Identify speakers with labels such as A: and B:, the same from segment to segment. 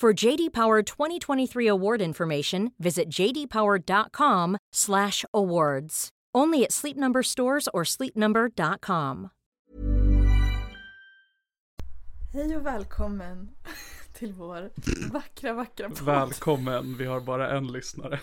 A: For JD Power 2023 award information, visit jdpower.com/awards. Only at Sleep Number stores or sleepnumber.com.
B: Hej och välkommen till vår vackra, vackra podd.
C: Välkommen, vi har bara en lyssnare.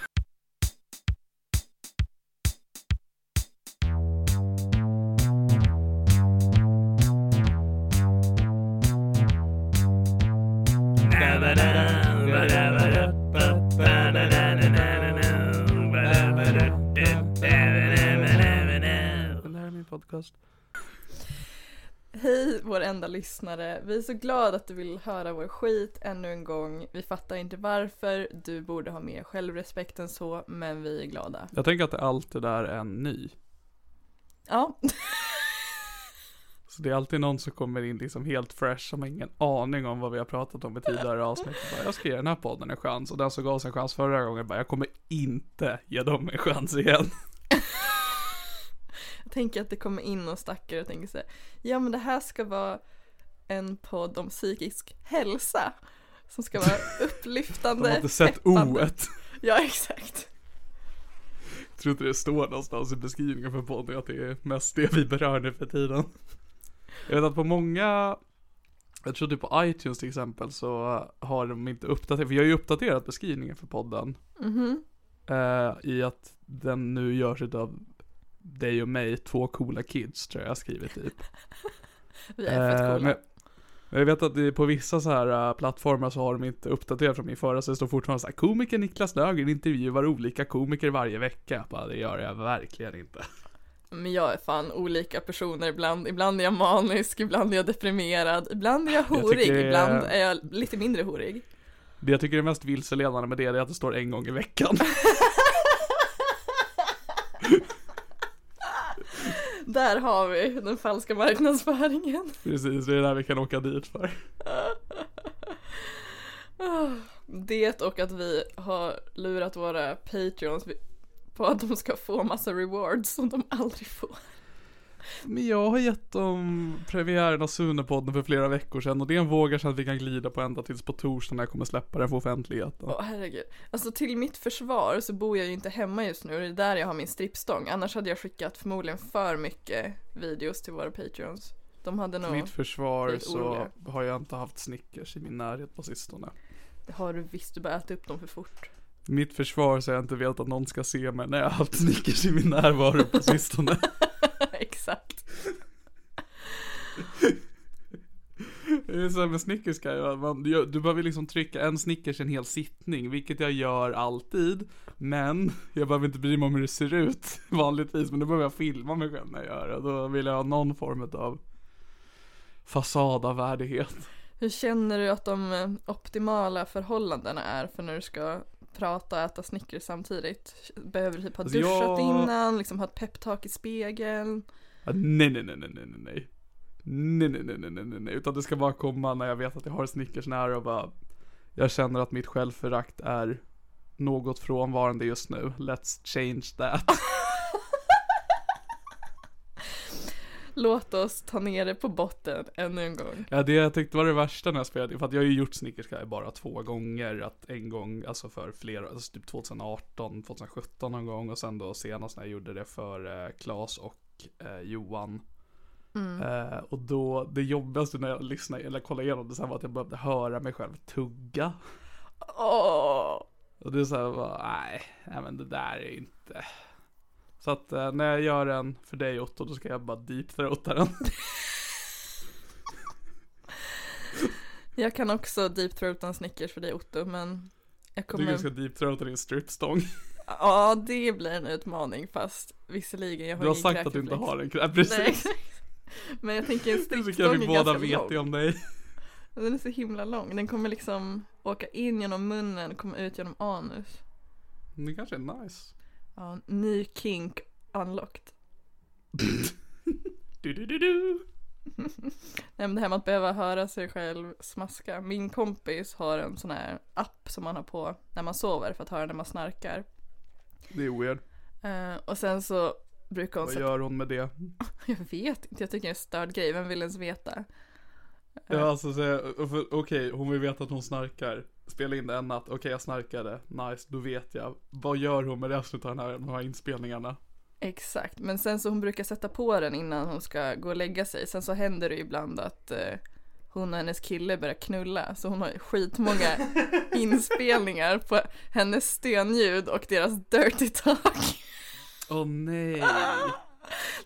C: Podcast.
B: Hej vår enda lyssnare. Vi är så glada att du vill höra vår skit ännu en gång. Vi fattar inte varför. Du borde ha mer självrespekt än så, men vi är glada.
C: Jag tänker att allt det där är en ny.
B: Ja,
C: Så det är alltid någon som kommer in liksom helt fresh som har ingen aning om vad vi har pratat om i tidigare avsnitt. Bara, jag ska ge den här podden en chans och den som gav oss en chans förra gången bara, jag kommer inte ge dem en chans igen.
B: Tänker att det kommer in någon stackare och tänker så här, ja men det här ska vara en podd om psykisk hälsa. Som ska vara upplyftande.
C: De har inte sett o-et.
B: Ja, exakt.
C: Jag tror inte det står någonstans i beskrivningen för podden att det är mest det vi berör nu för tiden. Jag vet att på många, jag tror typ på iTunes till exempel så har de inte uppdaterat, för jag har ju uppdaterat beskrivningen för podden.
B: Mhm.
C: Eh, I att den nu görs av dig och mig, två coola kids tror jag jag har skrivit typ.
B: Vi är fett
C: Eh,
B: coola.
C: men- jag vet att på vissa så här uh, plattformar så har de inte uppdaterat från min förra, så det står fortfarande så här komiker Niklas Löfgren intervjuar olika komiker varje vecka. Bara, det gör jag verkligen inte.
B: Men jag är fan olika personer ibland. Ibland är jag manisk, ibland är jag deprimerad, ibland är jag horig,
C: tycker det är-
B: ibland är jag lite mindre horig.
C: Det jag tycker är mest vilseledande med det är att det står en gång i veckan.
B: Där har vi den falska marknadsföringen.
C: Precis, det är där vi kan åka dit för.
B: Det och att vi har lurat våra patreons på att de ska få massa rewards som de aldrig får.
C: Men jag har gett dem premiären av Sunepodden för flera veckor sedan och det är en våg jag att vi kan glida på ända tills på torsdag när jag kommer släppa den för offentligheten.
B: Åh herregud. Alltså till mitt försvar så bor jag ju inte hemma just nu och det är där jag har min strippstång. Annars hade jag skickat förmodligen för mycket videos till våra patreons. De hade
C: Till
B: nog,
C: mitt försvar så har jag inte haft Snickers i min närhet på sistone.
B: det har du visst, du bara ätit upp dem för fort.
C: Mitt försvar så har jag inte velat att någon ska se mig när jag har haft Snickers i min närvaro på sistone.
B: Exakt.
C: Det är så här med Snickers kan jag, man, du, behöver liksom trycka en Snickers en hel sittning, vilket jag gör alltid. Men jag behöver inte bry mig om hur det ser ut vanligtvis, men då behöver jag filma mig själv när jag gör det. Då vill jag ha någon form av fasad av värdighet.
B: Hur känner du att de eh, optimala förhållandena är för när du ska prata och äta Snickers samtidigt? Behöver du typ ha
C: Alltså,
B: duschat
C: jag-
B: innan, liksom ha ett peptalk i spegeln?
C: Nej, nej, nej, nej, nej, nej, nej. Nej, nej, nej, nej, nej, nej, nej, utan det ska bara komma när jag vet att jag har Snickers nära och bara Jag känner att mitt självförakt är något frånvarande just nu. Let's change that.
B: Låt oss ta ner det på botten ännu en gång.
C: Ja, det jag tyckte var det värsta när jag spelade, för att jag har ju gjort Snickers Guy bara två gånger. Att en gång, alltså för flera, alltså typ 2018, 2017 någon gång och sen då senast när jag gjorde det för eh, Klas och eh, Johan. Eh, och då, det jobbigaste när jag lyssnade, eller kollade igenom det sen var att jag behövde höra mig själv tugga.
B: Åh!
C: Och det är såhär, bara, nej, nej men det där är inte. Så att eh, när jag gör en för dig Otto, då ska jag bara deep-throata den.
B: Jag kan också deep-throata en Snickers för dig Otto, men jag
C: tycker du ska
B: kommer...
C: deep-throata din stripstång.
B: Ja, det blir en utmaning fast visserligen jag har
C: Du har sagt att du inte har en, ja, precis.
B: Nej. Men jag tänker en
C: vi
B: är
C: båda
B: ganska
C: vet
B: lång.
C: det om dig.
B: Den är så himla lång. Den kommer liksom åka in genom munnen och komma ut genom anus.
C: Det kanske är nice.
B: Ja, ny kink unlocked.
C: Du, du, du, du.
B: Nej men det här med att behöva höra sig själv smaska. Min kompis har en sån här app som man har på när man sover för att höra när man snarkar.
C: Det är weird.
B: Eh, och sen så brukar hon
C: Vad
B: sätta,
C: gör hon med det?
B: jag vet inte, jag tycker det är en störd grej, vem vill ens veta?
C: Ja alltså så, för- okej hon vill veta att hon snarkar. Spela in det en natt, okej jag snarkade, nice, då vet jag. Vad gör hon med resten av den här, de här inspelningarna?
B: Exakt, men sen så hon brukar sätta på den innan hon ska gå och lägga sig. Sen så händer det ibland att eh, hon och hennes kille börjar knulla. Så hon har skitmånga inspelningar på hennes stönljud och deras dirty talk.
C: Åh nej.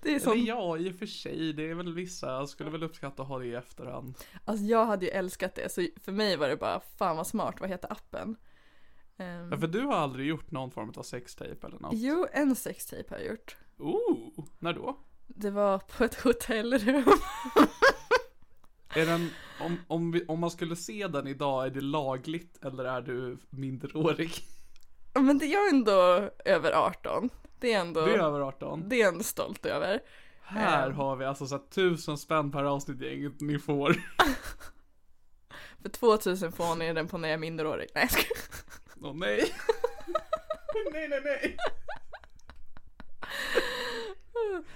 B: Det är
C: Eller
B: som,
C: ja, i och för sig, det är väl vissa, jag skulle väl uppskatta att ha det i efterhand.
B: alltså jag hade ju älskat det. Så för mig var det bara, fan vad smart, vad heter appen? Ehm,
C: Ja, för du har aldrig gjort någon form av sextape eller något?
B: Jo, en sextape har jag gjort.
C: Ooh, när då?
B: Det var på ett hotellrum.
C: Är den, om, om, vi, om man skulle se den idag, är det lagligt eller är du minderårig?
B: Men det är ändå över 18. Det är ändå,
C: Du är över 18.
B: det är jag ändå stolt över.
C: Här
B: Ehm.
C: har vi alltså så tusen spänn per avsnitt gänget ni får.
B: För 2000 får ni den på när jag är minderårig. Nej jag skojar.
C: Åh nej. nej, nej, nej.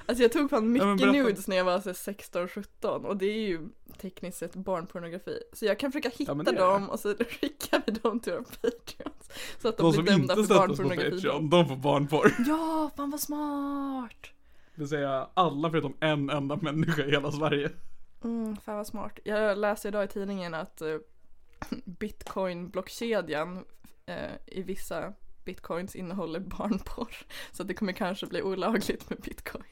B: Alltså jag tog fan
C: Ja,
B: mycket
C: berätta.
B: nudes när jag var så 16-17 och det är ju tekniskt sett barnpornografi. Så jag kan försöka hitta
C: det.
B: dem och så skickar vi dem till våra patreons. Så att de,
C: De som
B: blir dömda
C: inte
B: för
C: stöttas på
B: barnpornografi.
C: Patreon, de får barnporr.
B: Ja, fan vad smart!
C: Det vill säga alla förutom en enda människa i hela Sverige.
B: Mm, fan vad smart. Jag läste idag i tidningen att eh, bitcoin-blockkedjan eh, i vissa bitcoins innehåller barnporr. Så det kommer kanske bli olagligt med bitcoin.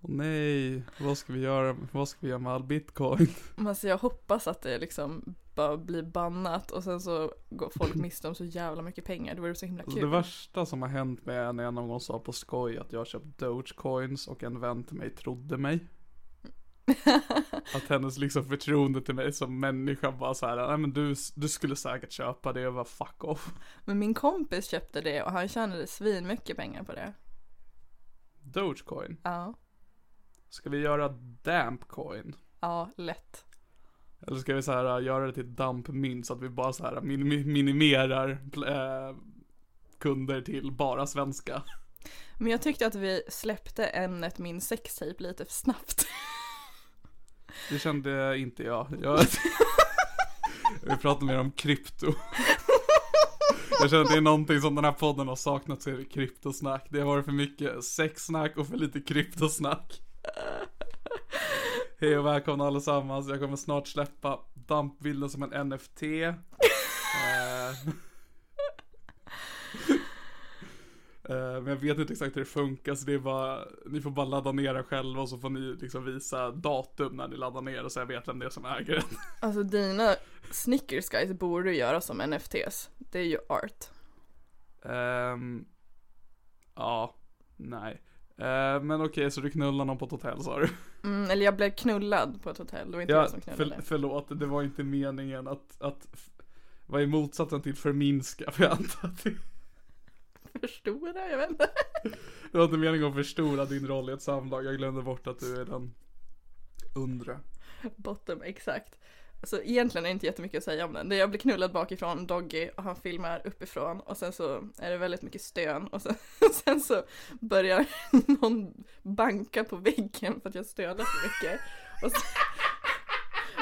C: Åh nej, vad ska vi göra, vad ska vi göra med all bitcoin?
B: Alltså jag hoppas att det liksom bara blir bannat och sen så går folk miste om så jävla mycket pengar. Det vore så himla
C: Alltså
B: kul.
C: det värsta som har hänt med är när jag någon gång sa på skoj att jag har köpt Dogecoins och en vän till mig trodde mig. Att hennes liksom förtroende till mig som människa bara så här, nej men du, du skulle säkert köpa det och bara fuck off.
B: Men min kompis köpte det och han tjänade svin mycket pengar på det.
C: Dogecoin.
B: Ja,
C: Ska vi göra Dampcoin?
B: ja lätt.
C: Eller ska vi så här göra det till dampmynt så att vi bara så här minim- minimerar äh, kunder till bara svenska?
B: Men jag tyckte att vi släppte ämnet min sextape lite för snabbt.
C: Det kände inte jag. jag vill pratar mer om krypto. Jag känner att det är någonting som den här podden har saknat så är det kryptosnack. Det har varit för mycket sexsnack och för lite kryptosnack. Hej och välkomna allesammans. Jag kommer snart släppa dampbilden som en NFT. Eh, eh, men jag vet inte exakt hur det funkar så det är bara, ni får bara ladda ner den själva och så får ni liksom visa datum när ni laddar ner och så jag vet vem det är som äger den.
B: Alltså dina Snickers guys borde du göra som NFTs. Det är ju art.
C: Ehm, ja, nej. Eh, men okej, så du knullar någon på ett hotell sa du?
B: Mm, eller jag blev knullad på ett hotell, det var inte
C: Ja,
B: jag som knullade.
C: för, förlåt, det var inte meningen att, att vara i motsatsen till förminska, för jag antar att det,
B: Förstora, jag vet inte.
C: det var inte meningen att förstora din roll i ett samlag. Jag glömde bort att du är den undre.
B: Bottom, exakt. Så egentligen är det inte jättemycket att säga om den. Jag blir knullad bakifrån, Doggy, och han filmar uppifrån och sen så är det väldigt mycket stön och sen, sen så börjar någon banka på väggen för att jag stönar så mycket. Och sen,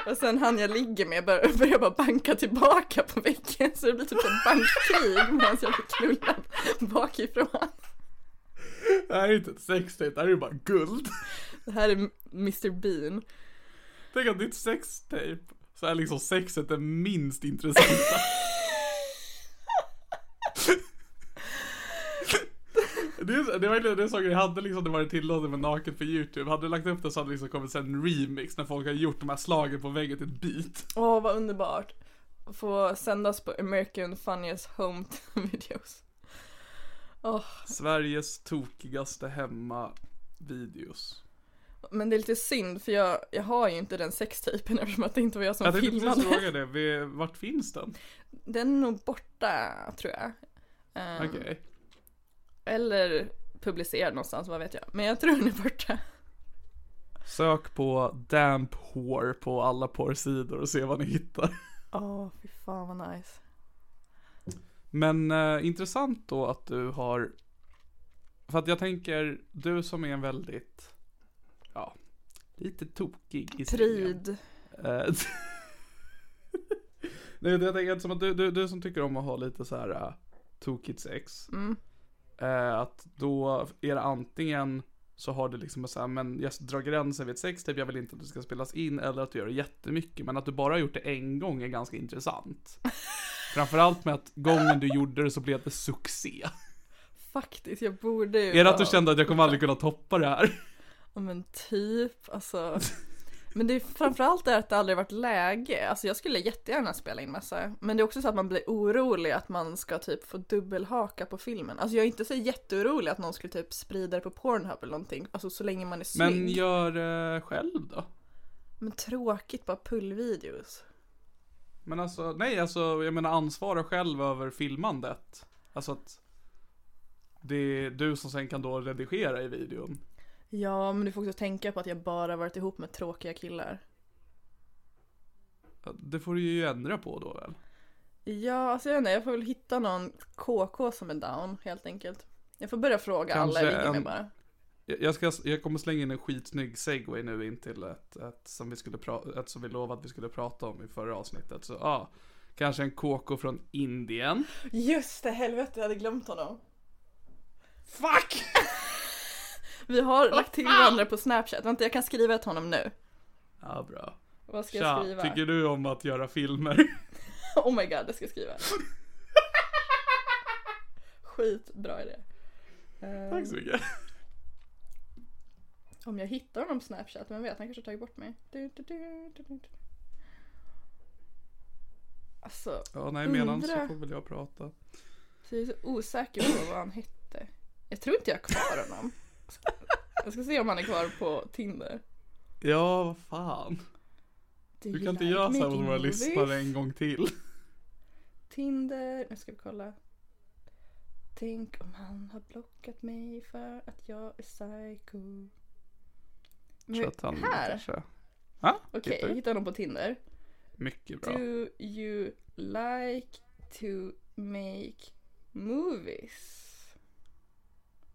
B: och sen han jag ligger med bör, börjar bara banka tillbaka på väggen så det blir typ ett bankkrig medan jag blir knullad bakifrån.
C: Det här är inte ett sextape, det här är bara guld.
B: Det här är Mr Bean.
C: Tänk att ditt sextape, så är liksom sexet det minst intressanta. Det är verkligen det saker jag hade liksom det varit tillåtet med naket på youtube. Hade du lagt upp det så hade det liksom kommit en remix när folk har gjort de här slagen på väggen till ett beat.
B: Åh, vad underbart. Få sändas på American Funniest Home Videos. Åh,
C: Sveriges tokigaste hemma videos.
B: men det är lite synd för jag, jag har ju inte den sextapen eftersom att det inte var jag som
C: Jag tänkte precis
B: filmade.
C: fråga det, vart finns den?
B: Den är nog borta, tror jag. Ehm,
C: Okej.
B: Eller publicerad någonstans, vad vet jag. Men jag tror den är borta.
C: Sök på damp whore på alla porrsidor och se vad ni hittar.
B: Åh, fy fan vad nice.
C: Men eh, intressant då att du har För att jag tänker, du som är en väldigt Ja Lite tokig i.
B: Pryd.
C: Eh, Nej jag tänker som att du, du, du som tycker om att ha lite så här uh, tokigt sex
B: Mm.
C: Eh, Att då är det antingen så har du liksom så här, men jag drar gränsen vid ett sextape, jag vill inte att det ska spelas in eller att du gör det jättemycket. Men att du bara har gjort det en gång är ganska intressant. Framförallt med att gången du gjorde det så blev det succé.
B: Faktiskt, jag borde ju
C: Är det att du kände att jag kommer aldrig kunna toppa det här?
B: Ja men typ, alltså. Men det är framförallt det att det aldrig varit läge. Alltså jag skulle jättegärna spela in massa. Men det är också så att man blir orolig att man ska typ få dubbelhaka på filmen. Alltså jag är inte så jätteorolig att någon skulle typ sprida det på Pornhub eller någonting. Alltså så länge man är snygg.
C: Men gör det själv då?
B: Men tråkigt, bara pullvideos.
C: Men alltså, nej alltså, jag menar ansvara själv över filmandet. Alltså att det är du som sen kan då redigera i videon.
B: Ja, men du får också tänka på att jag bara varit ihop med tråkiga killar.
C: Det får du ju ändra på då väl?
B: Ja, alltså jag vet inte, jag får väl hitta någon KK som är down helt enkelt. Jag får börja fråga alla
C: Kanske
B: jag ligger med bara.
C: Jag, ska, jag kommer slänga in en skitsnygg segway nu in till ett, ett som vi skulle ett som vi lovade att vi skulle prata om i förra avsnittet. Så ja, kanske en KK från Indien.
B: Just det, helvete jag hade glömt honom.
C: Fuck!
B: Vi har lagt till varandra på snapchat, vänta jag kan skriva till honom nu.
C: Ja, bra.
B: Vad ska jag
C: Tja,
B: skriva?
C: tycker du om att göra filmer?
B: Oh my god, det ska jag skriva. Skitbra idé. Eh,
C: Tack så mycket.
B: om jag hittar honom på snapchat, vem vet, han kanske har tagit bort mig. Du, du, du, du, du. Alltså,
C: Ja, nej, medan så får väl jag prata.
B: så jag är så osäker på vad han hette. Jag tror inte jag har kvar honom. Jag ska se om han är kvar på Tinder.
C: Ja, vad fan. Du
B: you
C: kan inte göra så här mot våra lyssnare en gång till.
B: Tinder, nu ska vi kolla. Tänk om han har blockat mig för att jag är psycho. Men,
C: han
B: här.
C: Ja,
B: okej,
C: hittar
B: jag
C: du?
B: hittade honom på Tinder.
C: Mycket bra.
B: Do you like to make movies?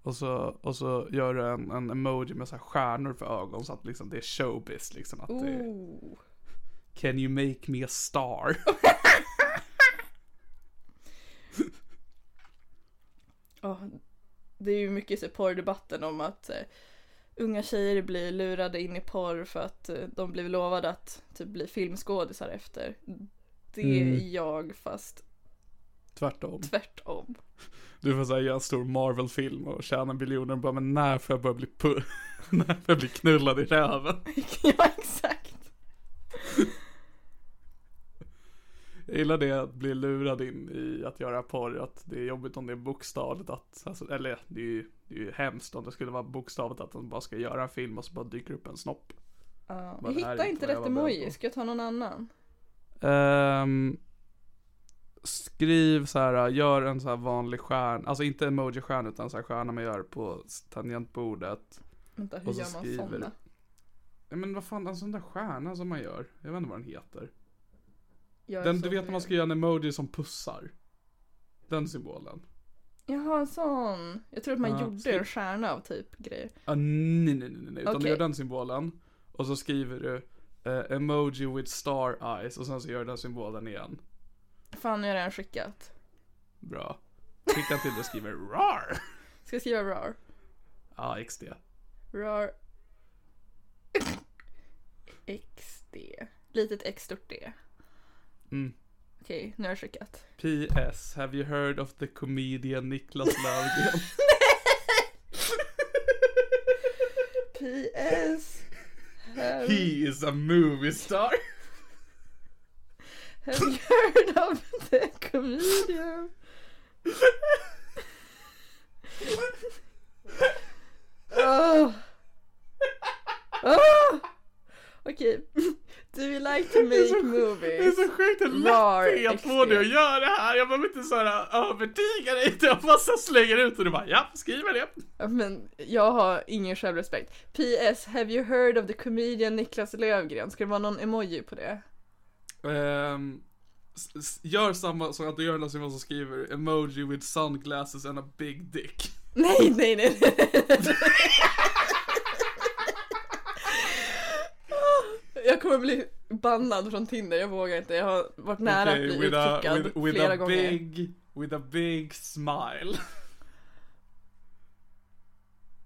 C: Och så, och så gör du en, en emoji med så här stjärnor för ögon så att liksom det är showbiz liksom. Att det är. Can you make me a star?
B: Ja, det är ju mycket så porrdebatten om att eh, unga tjejer blir lurade in i porr för att eh, de blev lovade att typ bli filmskådisar efter. Det
C: Mm.
B: är jag fast
C: Tvärtom.
B: tvärtom.
C: Du får säga en stor Marvel-film och tjäna miljoner och bara men när får jag börja bli pu- när får jag bli knullad i röven?
B: ja exakt.
C: Jag gillar det att bli lurad in i att göra porr, att det är jobbigt om det är bokstavligt att, alltså, eller det är ju, det är ju hemskt om det skulle vara bokstavligt att de bara ska göra en film och så bara dyker upp en snopp.
B: Jag
C: det här
B: hittar inte rätt emoji, ska jag ta någon annan?
C: Ehm, skriv så här, gör en så här vanlig stjärna, alltså inte emoji-stjärna utan så här stjärna man gör på tangentbordet.
B: Vänta, hur
C: Och så
B: gör man
C: skriver
B: sådana?
C: Ja, men vad fan, en sån där stjärna som man gör, jag vet inte vad den heter. Den, du vet när man ska göra en emoji som pussar. Den symbolen.
B: Jaha, en sån. Jag tror att man
C: Ja,
B: gjorde
C: skriv-
B: en stjärna av typ grejer.
C: Ah, nej, nej, nej, nej, utan
B: Okej.
C: du gör den symbolen. Och så skriver du eh, emoji with star eyes och sen så gör du den symbolen igen.
B: Fan, nu har jag redan skickat.
C: Bra. Skicka till och skriver RAR.
B: Ska jag skriva rar?
C: Ja, XD.
B: Rar. XD. Litet X stort D.
C: Mm.
B: Okej, nu har jag skickat.
C: PS, have you heard of the comedian Niklas Löfgren?
B: PS. Have,
C: He is a movie star.
B: Have you heard of the comedian? oh. Oh. Okej. Do you like to
C: är så-
B: make movies?
C: Det är så sjukt hur lätt det är att få dig att göra det här. Jag behöver inte såhär övertyga dig, utan jag bara slänger ut och du bara ja, skriver det.
B: Ja, Men jag har ingen självrespekt. PS, have you heard of the comedian Niklas Löfgren? Ska det vara någon emoji på det?
C: Ehm, gör samma som att du gör någon som som skriver emoji with sunglasses and a big dick.
B: Nej, nej, nej. Jag kommer bli bannad från Tinder, jag vågar inte. Jag har varit nära
C: Okej,
B: att bli utkickad
C: with, with
B: flera
C: a
B: gånger.
C: big, with a big smile.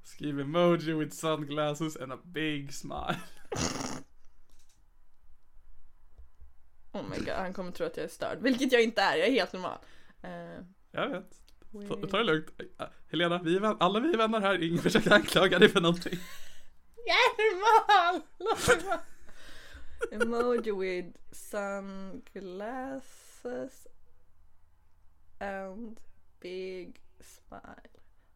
C: Skriv emoji with sunglasses and a big smile.
B: Oh my god, han kommer tro att jag är störd. Vilket jag inte är, jag är helt normal. Uh,
C: Jag vet. Ta, ta det lugnt. Helena, vi är alla vi är vänner här. Ingen försöker anklaga dig för någonting.
B: Jag är normal! Låt. Emoji with sunglasses and big smile.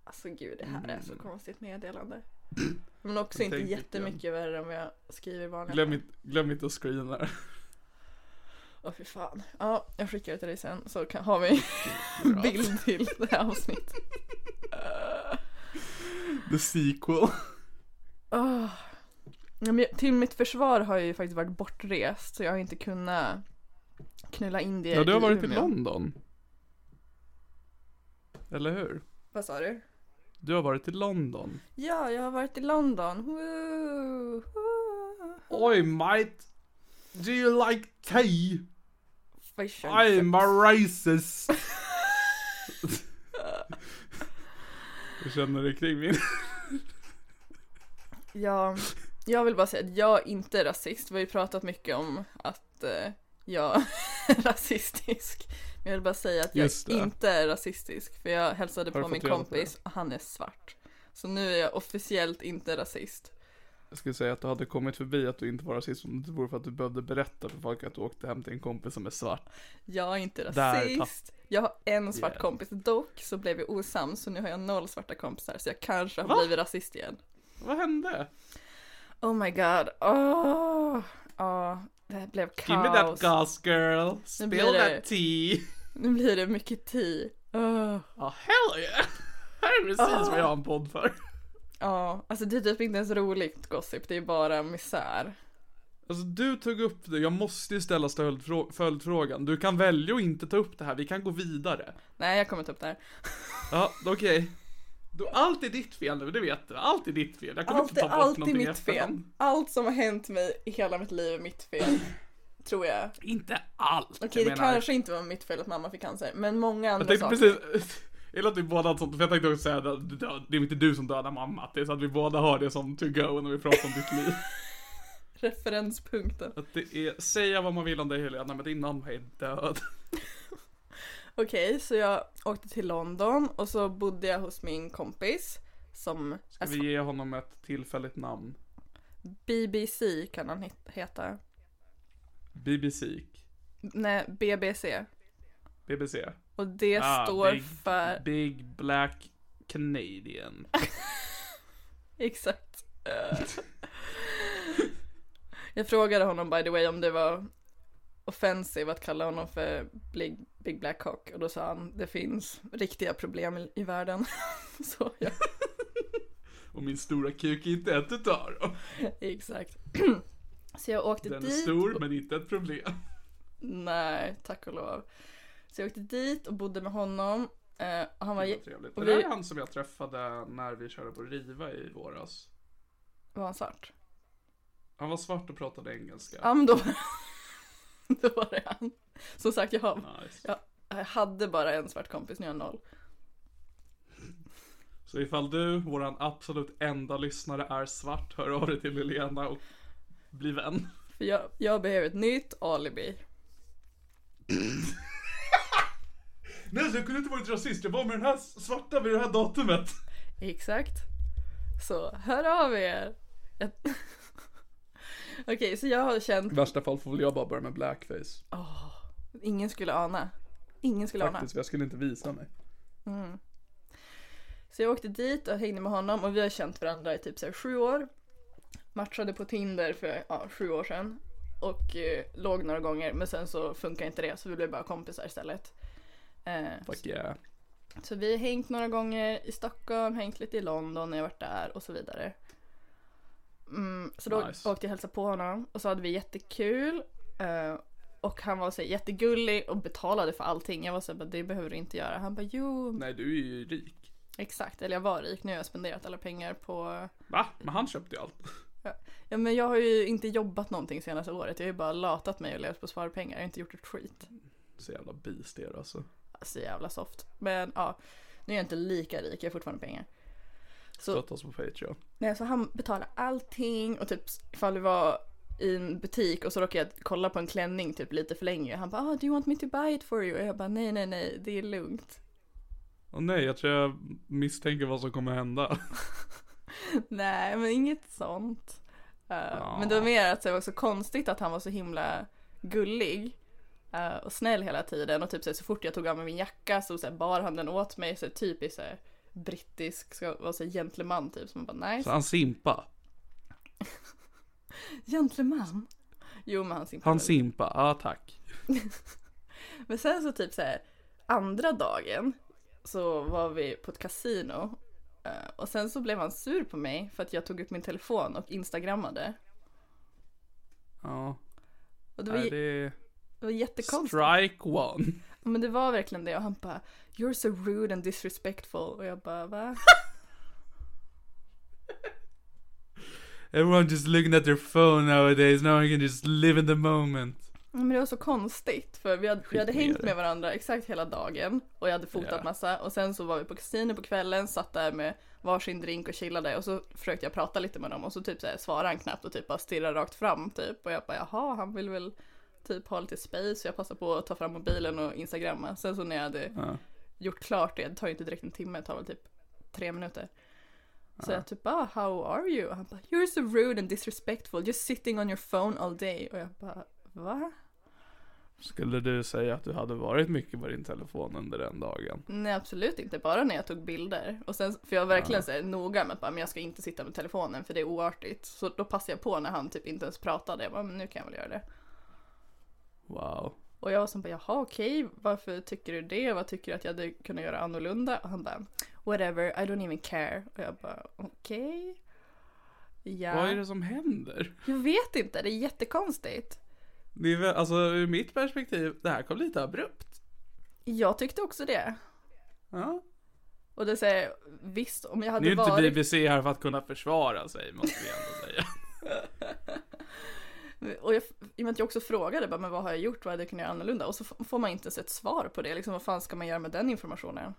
B: Alltså gud, det här är så konstigt meddelande. Men också
C: Jag
B: inte jättemycket värre än vad jag skriver i vanliga
C: Glöm glöm inte att screena
B: Åh fy fan. Ja, jag skickar det till dig sen så kan, har vi en bild till det här avsnittet.
C: The sequel.
B: Åh. Ja, till mitt försvar har jag ju faktiskt varit bortrest så jag har inte kunnat knulla in det
C: Ja, du har varit i. London. Eller hur?
B: Vad sa du?
C: Du har varit i London.
B: Ja, jag har varit i London. Woo, woo.
C: Oj mate! Do you like tea?
B: And
C: I'm a racist! Hur känner du kring min?
B: Ja, jag vill bara säga att jag inte är rasist. Vi har ju pratat mycket om att eh, jag är rasistisk. Men jag vill bara säga att jag inte är rasistisk. För jag hälsade på min kompis och han är svart. Så nu är jag officiellt inte rasist.
C: Jag skulle säga att du hade kommit förbi att du inte var rasist om det vore för att du behövde berätta för folk att du åkte hem till en kompis som är svart.
B: Jag är inte
C: Där
B: rasist. Jag har en svart
C: Yeah.
B: kompis. Dock så blev vi osams så nu har jag noll svarta kompisar. Så jag kanske har
C: Va?
B: blivit rasist igen.
C: Vad hände?
B: Oh my god. Åh, oh, det blev
C: Give me that
B: kaos.
C: gas girl. Spill
B: blir det-
C: that tea.
B: Nu blir det mycket tea. Åh.
C: Ja, hell yeah! Det här är precis vad jag har en podd för.
B: Ja, alltså det är typ inte ens roligt gossip, det är bara misär.
C: Alltså du tog upp det, jag måste ju ställa följdfrågan. Du kan välja att inte ta upp det här, vi kan gå vidare.
B: Nej, jag kommer ta upp det här.
C: Ja, okej. Då, allt är ditt fel nu, det vet du. Allt är ditt fel. Jag kommer
B: Allt
C: inte
B: är
C: ta bort
B: alltid
C: någonting i
B: mitt fel. Allt som har hänt mig i hela mitt liv är mitt fel. Tror jag.
C: Inte allt.
B: Okej,
C: jag
B: det
C: menar-
B: kanske inte var mitt fel att mamma fick cancer, men många andra
C: Jag
B: saker.
C: precis, gillar att vi båda har sånt, för jag tänkte också säga att det är inte du som dödar mamma. Det är så att vi båda har det som to go när vi pratar om ditt liv.
B: Referenspunkten.
C: Att det är, säga vad man vill om dig Helena, men din mamma är död.
B: Okej, så jag åkte till London och så bodde jag hos min kompis som
C: Ska vi ge honom ett tillfälligt namn?
B: BBC kan han het- heta.
C: BBC.
B: Nej, BBC.
C: BBC.
B: Och det
C: Ah,
B: står
C: big,
B: för...
C: Big Black Canadian.
B: Exakt. Jag frågade honom by the way om det var offensive att kalla honom för Big, Big Black Cock och då sa han det finns riktiga problem i, i världen. Så ja,
C: Och min stora kuk är inte ett utav dem.
B: exakt. Så jag åkte
C: Den är
B: dit.
C: stor men inte ett problem.
B: Nej, tack och lov. Så jag åkte dit och bodde med honom. Eh, och han var,
C: Det var trevligt.
B: och
C: Det där är han som jag träffade när vi körde på Riva i våras.
B: var han svart?
C: Han var svart och pratade engelska.
B: Ja men då, då var det han. Som sagt jag, har,
C: Nice.
B: jag, jag hade bara en svart kompis, nu har jag noll.
C: Så ifall du, våran absolut enda lyssnare, är svart, hör av dig till Helena och bli vän.
B: För jag, jag behöver ett nytt alibi.
C: Nej, så jag kunde inte varit rasist. Jag var med den här svarta vid det här datumet.
B: Exakt. Så hör av er. Jag- Okej, så jag har känt,
C: I värsta fall får väl jag bara börja med blackface.
B: ingen skulle ana. Ingen skulle ana.
C: Faktiskt, jag skulle inte visa mig.
B: Så jag åkte dit och hängde med honom och vi har känt varandra i typ så här sju år. Matchade på Tinder för ja, sju år sedan. Och eh, låg några gånger men sen så funkar inte det så vi blev bara kompisar istället. Eh,
C: Fuck yeah.
B: Så vi har hängt några gånger i Stockholm, hängt lite i London när jag varit där och så vidare. Mm, så då
C: Nice.
B: åkte jag hälsa på honom och så hade vi jättekul. eh, och han var så här jättegullig och betalade för allting. Jag var så här, det behöver du inte göra. Han bara, jo,
C: Nej, du är ju rik.
B: exakt. Eller jag var rik, nu har jag spenderat alla pengar på...
C: Va? Men han köpte ju allt.
B: Ja men jag har ju inte jobbat någonting senaste året. Jag har ju bara latat mig och levt på sparpengar. Jag har inte gjort ett skit.
C: Så jävla bister alltså.
B: Så jävla soft. Men ja, nu är jag inte lika rik, jag har fortfarande pengar. Så
C: Stötta oss på Patreon.
B: Nej, så han betalar allting och typ ifall vi var i en butik och så råkade jag kolla på en klänning typ lite för länge. Han bara, ah, do you want me to buy it for you? Och jag bara, nej, nej, nej, det är lugnt.
C: Och nej, jag tror jag misstänker vad som kommer hända.
B: nej, men inget sånt. Uh, Men det var mer att det var så konstigt att han var så himla gullig. Eh, och snäll hela tiden och typ så, så fort jag tog av mig min jacka så, så bar han den åt mig så typiskt så brittisk, ska vara så gentleman typ. Så man bara nice.
C: Så han simpa.
B: Gentleman? Jo men han simpade
C: Han simpa, ja tack.
B: Men sen så typ så här andra dagen så var vi på ett kasino eh, och sen så blev han sur på mig för att jag tog upp min telefon och instagrammade.
C: Ja.
B: Och det var,
C: Nej, det
B: det var jättekonstigt.
C: strike one.
B: Men det var verkligen det och han bara You're so rude and disrespectful och jag bara va?
C: Everyone just looking at their phone nowadays. No one can just live in the moment.
B: Men det var så konstigt för vi hade, vi hade hängt med varandra exakt hela dagen och jag hade fotat
C: Ja.
B: massa och sen så var vi på kasino på kvällen, satt där med varsin drink och chillade och så försökte jag prata lite med dem och så typ så här, svarade han knappt och typ bara stirrade rakt fram typ och jag bara jaha han vill väl typ ha lite space så jag passade på att ta fram mobilen och instagramma. Sen så när jag hade
C: Ja.
B: gjort klart det, det tar ju inte direkt en timme, det tar väl typ tre minuter. Så jag typ bara how are you? Och han bara you're so rude and disrespectful just sitting on your phone all day och jag bara va?
C: Skulle du säga att du hade varit mycket på din telefon under den dagen?
B: Nej absolut inte, bara när jag tog bilder. Och sen, för jag var verkligen så här, noga med att bara, men jag ska inte sitta med telefonen för det är oartigt. Så då passade jag på när han typ inte ens pratade. Jag bara, men nu kan jag väl göra det.
C: Wow.
B: Och jag var som bara, jaha okej, varför tycker du det? Vad tycker du att jag hade kunnat göra annorlunda? Och han bara, whatever, I don't even care. Och jag bara, okej. Ja,
C: Vad är det som händer?
B: jag vet inte, det är jättekonstigt.
C: Det är väl, alltså ur mitt perspektiv, det här kom lite abrupt.
B: Jag tyckte också det.
C: Ja.
B: Och det säger visst om jag hade
C: Nu är inte
B: varit...
C: BBC här för att kunna försvara sig, måste vi ändå säga.
B: Och jag, i och med att jag också frågade bara, men vad har jag gjort, vad hade jag kunnat göra annorlunda? Och så får man inte ens ett svar på det, liksom vad fan ska man göra med den informationen?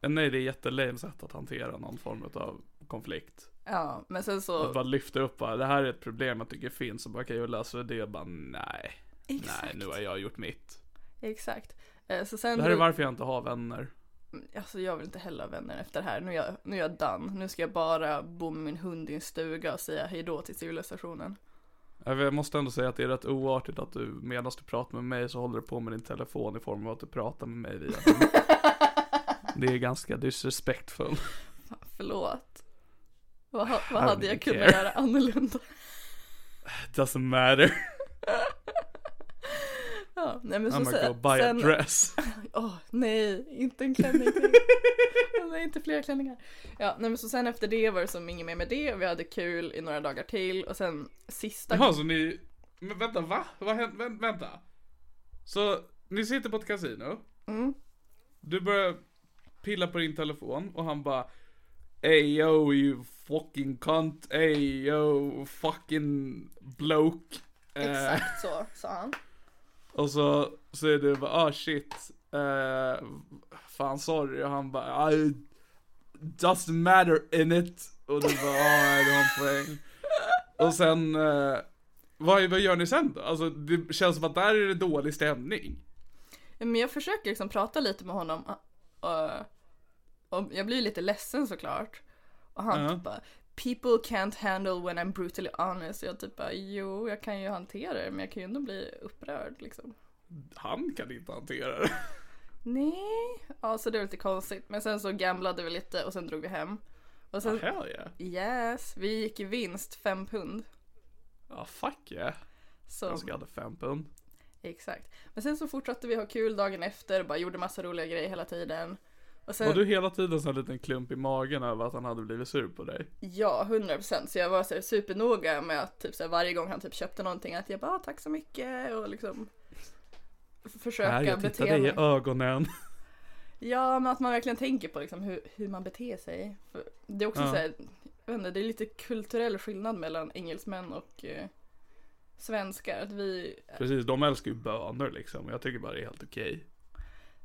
C: Nej, det är jättelame sätt att hantera någon form av konflikt.
B: Ja, men sen
C: Att
B: så,
C: bara lyfta upp bara, det här är ett problem jag tycker finns och bara kan jag lösa det? Och bara nej,
B: exakt,
C: nej nu har jag gjort mitt.
B: exakt. Eh, Så sen,
C: Det här är varför jag inte har vänner.
B: alltså jag vill inte heller ha vänner efter det här, nu är, jag, nu är jag done. Nu ska jag bara bo med min hund i en stuga och säga hejdå till civilisationen.
C: Jag måste ändå säga att det är rätt oartigt att du medan du pratar med mig så håller du på med din telefon i form av att du pratar med mig via. Det är ganska disrespectful.
B: Förlåt. Vad, vad hade jag kunnat
C: care.
B: göra annorlunda?
C: Doesn't matter.
B: Ja, nej men så
C: I'm gonna
B: sen,
C: go buy a
B: sen
C: dress.
B: Åh nej, inte en klänning till. nej, inte fler klänningar. Ja, nej men så sen efter det var det som inget mer med det. Vi hade kul i några dagar till och sen sista
C: Jaha, så ni... Men vänta, va? Vad hände? Vä- Vänta. Så, ni sitter på ett kasino.
B: Mm.
C: Du börjar pilla på din telefon och han bara Ey yo you fucking cunt, ey yo fucking bloke. Eh,
B: Exakt så sa han.
C: Och så säger du bara ah shit. Eh, fan sorry och han bara I doesn't matter in it. Och du bara ah du har en poäng. Och sen eh, vad, vad gör ni sen då? Alltså det känns som att där är det dålig stämning.
B: Men jag försöker liksom prata lite med honom. Och, och jag blir lite ledsen såklart. Och han
C: Ja.
B: typ bara People can't handle when I'm brutally honest. Jag typ bara jo jag kan ju hantera det men jag kan ju ändå bli upprörd liksom.
C: Han kan inte hantera det.
B: Nej. Ja så det var lite konstigt. Men sen så gamblade vi lite och sen drog vi hem. Och sen,
C: Hell yeah.
B: yes, vi gick i vinst fem pund.
C: Ja fuck yeah.
B: Så,
C: Jag ska hade fem pund.
B: exakt. Men sen så fortsatte vi ha kul dagen efter, bara gjorde massa roliga grejer hela tiden. Och sen,
C: Var du hela tiden så en liten klump i magen över att han hade blivit sur på dig?
B: Ja, 100% så jag var så här supernoga med att typ så här, varje gång han typ köpte någonting att jag bara "Ah, tack så mycket och liksom försöka
C: Nej, jag
B: bete
C: tittar dig i
B: mig.
C: ögonen.
B: Ja, men att man verkligen tänker på liksom hur, hur man beter sig. För det är också
C: Ja.
B: så här, jag vet inte, det är lite kulturell skillnad mellan engelsmän och eh, svenskar. Att vi,
C: Precis, de älskar ju bönor liksom. Jag tycker bara det är helt okej.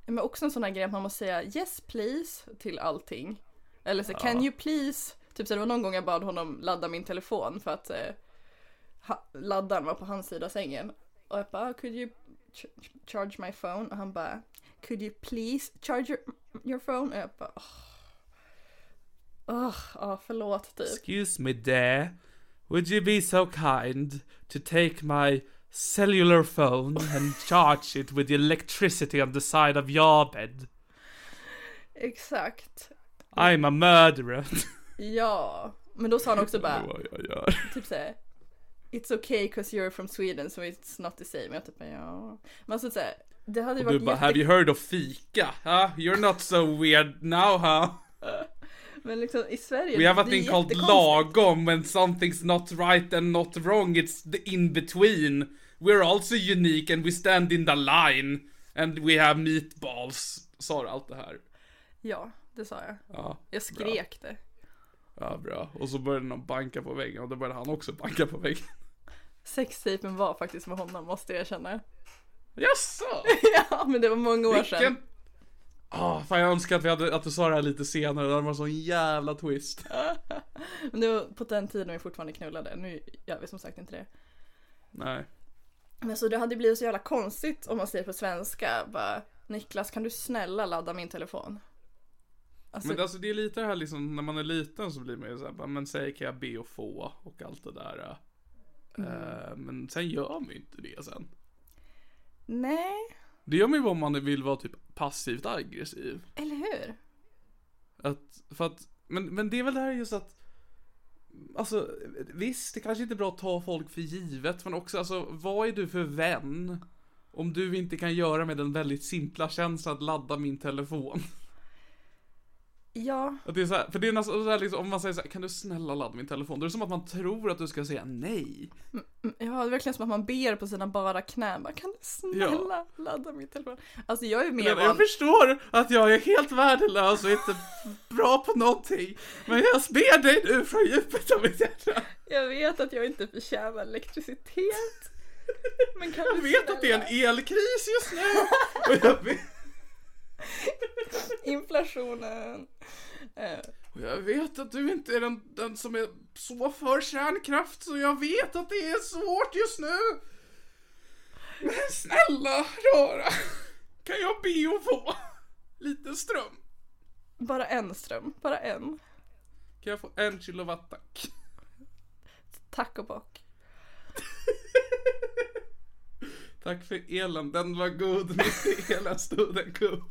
B: Men också en sån här grej att man måste säga yes please till allting. Eller så
C: Ja.
B: can you please? Typ så det var någon gång jag bad honom ladda min telefon för att eh, ha, laddaren var på hans sida av sängen. Och jag bara, "Ah, could you ch- charge my phone? Och han bara, could you please charge your, your phone? Och jag bara, åh. Åh, ja förlåt typ.
C: Excuse me there. Would you be so kind to take my cellular phone and charge it with the electricity on the side of your bed?
B: Exakt.
C: I'm a murderer.
B: Ja, men då sa han också bara,
C: vad jag gör.
B: typ såhär It's okay cause you're from Sweden so it's not the same. Jag typ ja. Men alltså såhär, det hade ju
C: Och du
B: varit
C: bara, have you heard of fika? Huh? You're not so weird now huh?
B: Men liksom i Sverige,
C: We have a thing called lagom when something's not right and not wrong. It's the in between. We're also unique and we stand in the line. And we have meatballs. Sa du allt det här?
B: Ja, det sa jag.
C: Ja,
B: Jag skrek det.
C: ja bra. Och så började någon banka på väggen och då började han också banka på väggen.
B: Sextapen var faktiskt med honom måste jag erkänna.
C: Jaså?
B: ja, men det var många år sedan.
C: Vilken... Ah, fan jag önskar att, vi hade, att du sa det här lite senare, det hade varit en sån jävla twist.
B: Men det var på den tiden vi fortfarande knullade. Nu gör vi som sagt inte det.
C: Nej.
B: Men så det hade blivit så jävla konstigt om man säger på svenska bara Niklas kan du snälla ladda min telefon? Alltså,
C: Men alltså det är lite det här liksom, när man är liten så blir man ju såhär, bara, men säg kan jag be och få och allt det där. Eh, men sen gör man ju inte det sen.
B: nej,
C: Det gör man ju om man vill vara typ passivt aggressiv.
B: eller hur?
C: Att, för att, men, men det är väl det här just att Alltså visst, det kanske inte är bra att ta folk för givet men också alltså vad är du för vän? Om du inte kan göra med den väldigt simpla känslan att ladda min telefon.
B: Ja,
C: Att det är så här, för det är nästan så här liksom, om man säger så här, kan du snälla ladda min telefon? Då är det som att man tror att du ska säga nej.
B: ja, det är verkligen som att man ber på sina bara knän. Bara, kan du snälla ladda min telefon? Alltså jag är mer
C: Jag,
B: van...
C: jag förstår att jag är helt värdelös och inte bra på någonting. Men jag ber dig nu från djupet av mitt hjärta.
B: Jag vet att jag inte förtjänar elektricitet. Men kan
C: Jag
B: du
C: vet att det är
B: snälla?
C: en elkris just nu. Och jag vet,
B: Inflationen. Eh,
C: och jag vet att du inte är den, den som är så för kärnkraft så jag vet att det är svårt just nu. Men snälla rara, kan jag be och få lite ström?
B: bara en ström, bara en.
C: Kan jag få en kilowatt tack?
B: Tack och bock.
C: Tack för elen, den var god. Mitt i en ko.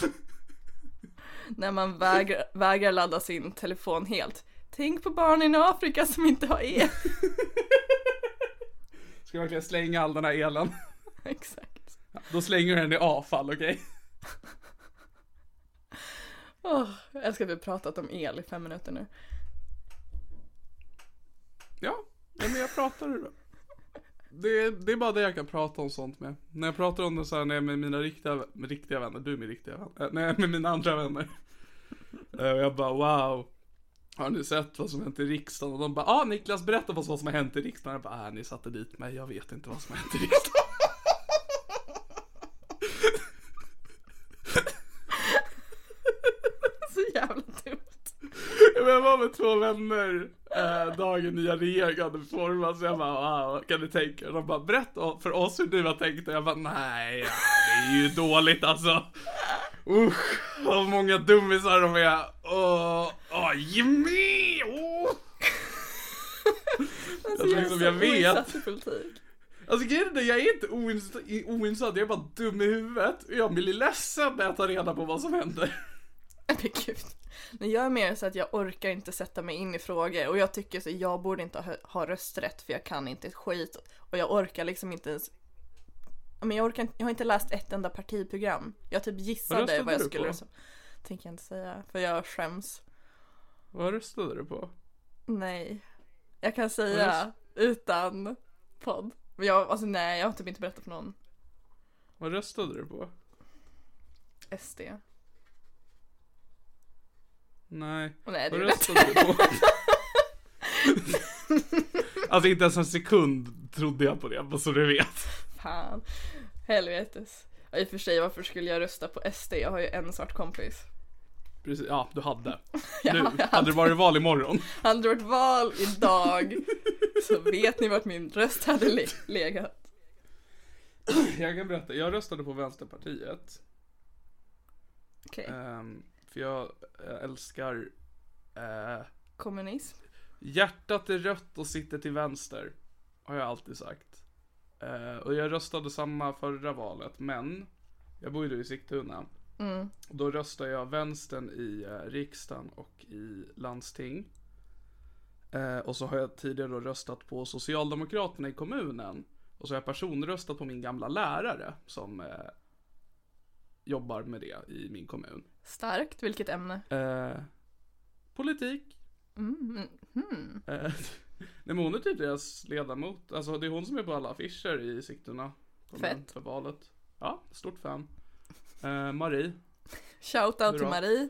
B: När man vägrar, vägrar ladda sin telefon helt. Tänk på barnen i Afrika som inte har el.
C: Ska verkligen slänga all den här elen.
B: Exakt.
C: Då slänger du den i avfall, okej?
B: Åh, jag älskar att vi har pratat om el i fem minuter nu.
C: Ja, ja, men jag pratar då. Det, det är bara det jag kan prata om sånt med. När jag pratar om det så här när jag är med mina riktiga, med riktiga vänner, du är min riktiga vän, äh, när jag är med mina andra vänner. Eh, Och jag bara wow. Har ni sett vad som hänt i riksdagen? Och de bara ah Niklas berätta vad som har hänt i riksdagen. Jag bara ah ni satte dit mig, jag vet inte vad som har hänt i riksdagen.
B: Så jävla dumt.
C: Jag var med två vänner eh, dagen nya regeringen hade formats. Jag bara, wow, kan du tänka? De bara, berätta för oss hur du har tänkt. Och jag bara, nej, ja, det är ju dåligt alltså. Usch, vad många dummisar de är. Åh, åh, Jimmy! Åh.
B: Alltså,
C: Jag
B: jag,
C: liksom, jag vet. Alltså grejen är jag är inte oinsatt, jag är bara dum i huvudet. Och jag blir ledsen när jag tar reda på vad som händer.
B: Men gud. Men jag är mer så att jag orkar inte sätta mig in i frågor och jag tycker så jag borde inte ha, ha rösträtt för jag kan inte ett skit och jag orkar liksom inte ens men jag orkar inte, jag har inte läst ett enda partiprogram. Jag typ gissade
C: röstade
B: vad jag
C: du
B: skulle
C: på?
B: rösta Tänker jag inte säga för jag skäms.
C: Vad röstade du på?
B: Nej. Jag kan säga utan podd. Men jag, alltså nej jag har typ inte berättat för någon.
C: Vad röstade du på?
B: SD.
C: Nej.
B: Och nej det
C: röstade du på? alltså inte ens en sekund trodde jag på det, bara så du vet.
B: Fan. Helvetes. Ja, I och för sig varför skulle jag rösta på SD? Jag har ju en svart kompis.
C: Precis, ja du hade.
B: Ja,
C: Nu, hade
B: hade.
C: det varit val imorgon?
B: Hade det varit val idag så vet ni vart min röst hade le- legat.
C: Jag kan berätta, jag röstade på Vänsterpartiet.
B: Okej.
C: ehm, för jag eh, älskar eh,
B: Kommunism.
C: Hjärtat är rött och sitter till vänster. Har jag alltid sagt. Eh, och jag röstade samma förra valet, men jag bor ju i Sigtuna.
B: Mm.
C: Då röstar jag vänstern i eh, riksdagen och i landsting. Eh, och så har jag tidigare då röstat på Socialdemokraterna i kommunen. Och så har jag personröstat på min gamla lärare som eh, jobbar med det i min kommun.
B: Starkt. Vilket ämne?
C: Eh, politik.
B: Mm. Mm.
C: Eh, nej men hon är typ deras ledamot. Alltså det är hon som är på alla affischer i Sigtuna.
B: Fett.
C: För valet. Ja, stort fan. Eh, Marie.
B: Shoutout till. Marie.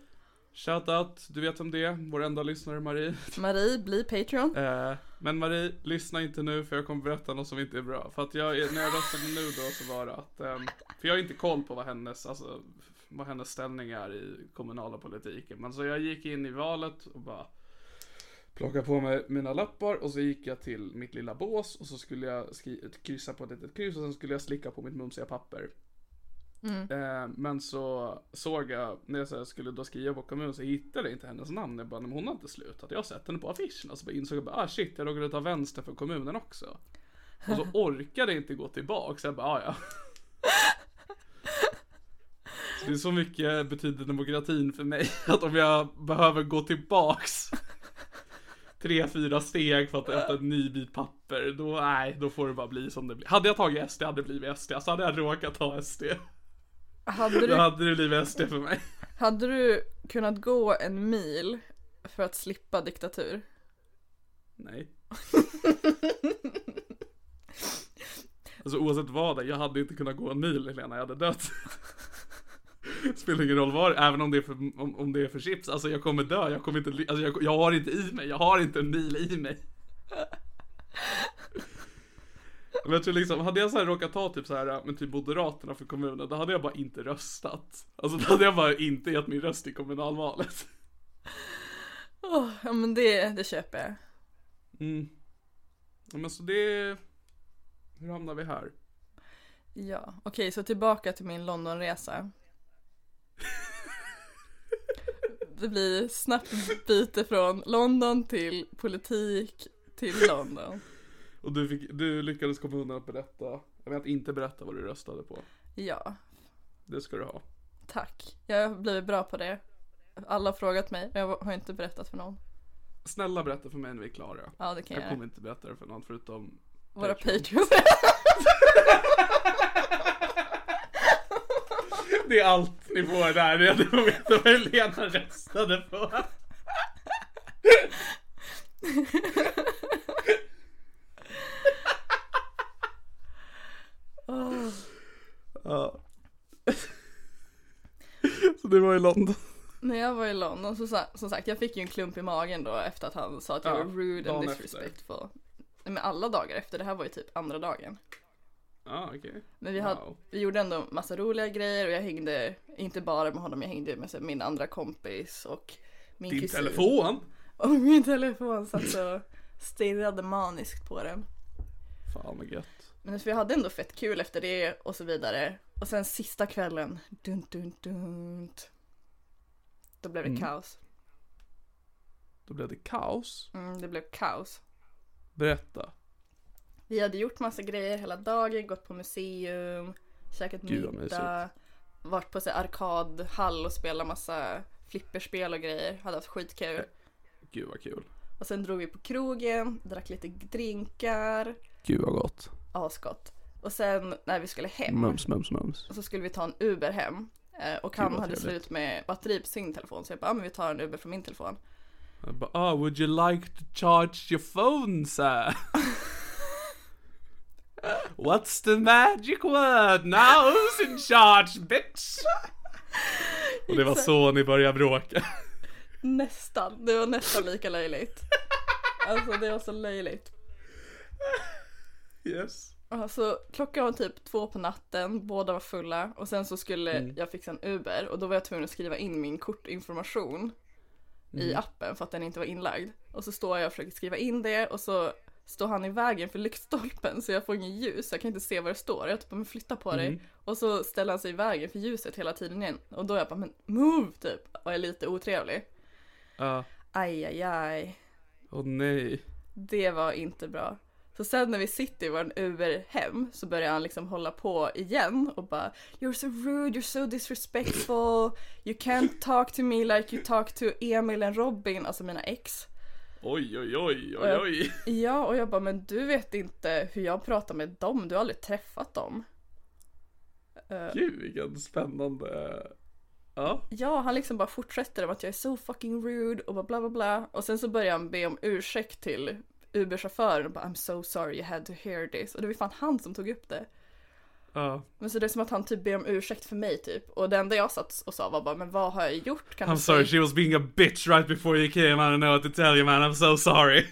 C: Shoutout, du vet om det är. Vår enda lyssnare Marie.
B: Marie, bli Patreon.
C: Eh, men Marie, lyssna inte nu för jag kommer berätta något som inte är bra. För att jag, när jag röstade nu då så var det att, ehm, för jag har inte koll på vad hennes, alltså, vad hennes ställning är i kommunala politiken. Men så jag gick in i valet och bara plockade på mig mina lappar och så gick jag till mitt lilla bås och så skulle jag kryssa på ett litet kryss och sen skulle jag slicka på mitt mumsiga papper. Eh, men så såg jag, när jag så skulle då skriva på kommun så hittade jag inte hennes namn. Jag bara, men hon har inte slutat. Jag har sett henne på affischen. Och så bara insåg jag bara, ah shit, jag råkade ta vänster för kommunen också. Och så orkade jag inte gå tillbaka. Så jag bara, ah, ja. Det är så mycket betyder demokratin för mig. Att om jag behöver gå tillbaks tre, fyra steg för att äta en ny bit papper. Då, nej, då får det bara bli som det blir. Hade jag tagit SD hade det blivit SD. Alltså hade jag råkat ta SD.
B: Hade
C: Då
B: du,
C: hade det blivit SD för mig.
B: hade du kunnat gå en mil för att slippa diktatur?
C: Nej. Alltså oavsett vad, jag hade inte kunnat gå en mil Helena, jag hade dött. Spelar ingen roll var, även om det är för, om, om det är för chips. Alltså jag kommer dö, jag kommer inte, alltså jag, jag har inte i mig, jag har inte en mil i mig. Men jag tror liksom, hade jag så här råkat ta typ så här, men typ Moderaterna för kommunen, då hade jag bara inte röstat. Alltså då hade jag bara inte gett min röst i kommunalvalet.
B: Åh, ja men det, det köper jag.
C: Mm. Ja, men så det... Hur hamnar vi här?
B: Ja, okej så tillbaka till min Londonresa. Det blir snabbt byte från London till politik till London.
C: Och du, fick, du lyckades komma undan att berätta, jag vet inte berätta vad du röstade på.
B: Ja,
C: Det ska du ha.
B: tack. Jag har blivit bra på det. Alla har frågat mig jag har inte berättat för någon.
C: Snälla berätta för mig när vi är klara.
B: Ja, det kan jag,
C: Jag kommer inte berätta det för någon förutom
B: Våra
C: Patreon. Det är allt ni får där, ni får veta vad Helena röstade på. Ja. Så det var i London.
B: När jag var i London så som sagt, jag fick ju en klump i magen då efter att han sa att jag
C: Ja,
B: var rude and
C: efter.
B: disrespectful. Nej, Men alla dagar efter, det här var ju typ andra dagen.
C: Ja, okej.
B: Men vi, hade,
C: Wow.
B: vi gjorde ändå massa roliga grejer och jag hängde inte bara med honom, jag hängde med min andra kompis och min
C: Din
B: kusin.
C: telefon.
B: Och min telefon satt så stirrade maniskt på den.
C: Fan vad gött.
B: Men vi hade ändå fett kul efter det och så vidare. Och sen sista kvällen, dun dun dun. Då blev det
C: Mm.
B: kaos.
C: Då blev det kaos.
B: Mm, det blev kaos.
C: Berätta.
B: Vi hade gjort massa grejer hela dagen, gått på museum, käkat
C: Gud,
B: middag, varit på så här arkadhall och spelat massa flipperspel och grejer. Hade haft skitkul.
C: Gud vad kul.
B: Och sen drog vi på krogen, drack lite drinkar,
C: Gud vad gott.
B: asgott. Och sen när vi skulle hem
C: Mums, mums, mums.
B: så skulle vi ta en Uber hem. Eh, Och han hade slut med batteri på sin telefon så jag bara, ah, men vi tar en Uber från min telefon.
C: Jag bara, ah, would you like to charge your phone sir? What's the magic word? Now who's in charge bitch? Och det var så ni började bråka.
B: Nästan, det var nästan lika löjligt. Alltså det var så löjligt.
C: Yes.
B: Alltså klockan var typ två på natten, båda var fulla och sen så skulle jag fixa en Uber och då var jag tvungen att skriva in min kortinformation i appen för att den inte var inlagd. Och så står jag och försöker skriva in det och så står han i vägen för lyktstolpen så jag får ingen ljus, jag kan inte se vad det står. Jag typ bara, men flytta på dig. Och så ställer han sig i vägen för ljuset hela tiden igen. Och då är jag bara, men move typ. Och är lite otrevlig.
C: Ja.
B: Aj, aj, aj.
C: Åh nej.
B: Det var inte bra. Så sen när vi sitter i vår Uber hem så börjar han liksom hålla på igen och bara You're so rude, you're so disrespectful, you can't talk to me like you talk to Emil and Robin, alltså mina ex.
C: Oj, oj, oj, oj,
B: jag-
C: oj.
B: Ja, och jag bara men du vet inte hur jag pratar med dem, du har aldrig träffat dem.
C: Gud vilken spännande. Ja.
B: Ja, han liksom bara fortsätter om att jag är så fucking rude och bla bla bla. Och sen så börjar han be om ursäkt till Uber-chauffören och bara I'm so sorry you had to hear this. Och det var fan han som tog upp det.
C: Ja.
B: Men så det är som att han typ ber om ursäkt för mig typ. Och det enda jag satt och sa var bara, men vad har jag gjort? Kan
C: I'm sorry, she was being a bitch right before you came. I don't know what to tell you man, I'm so sorry.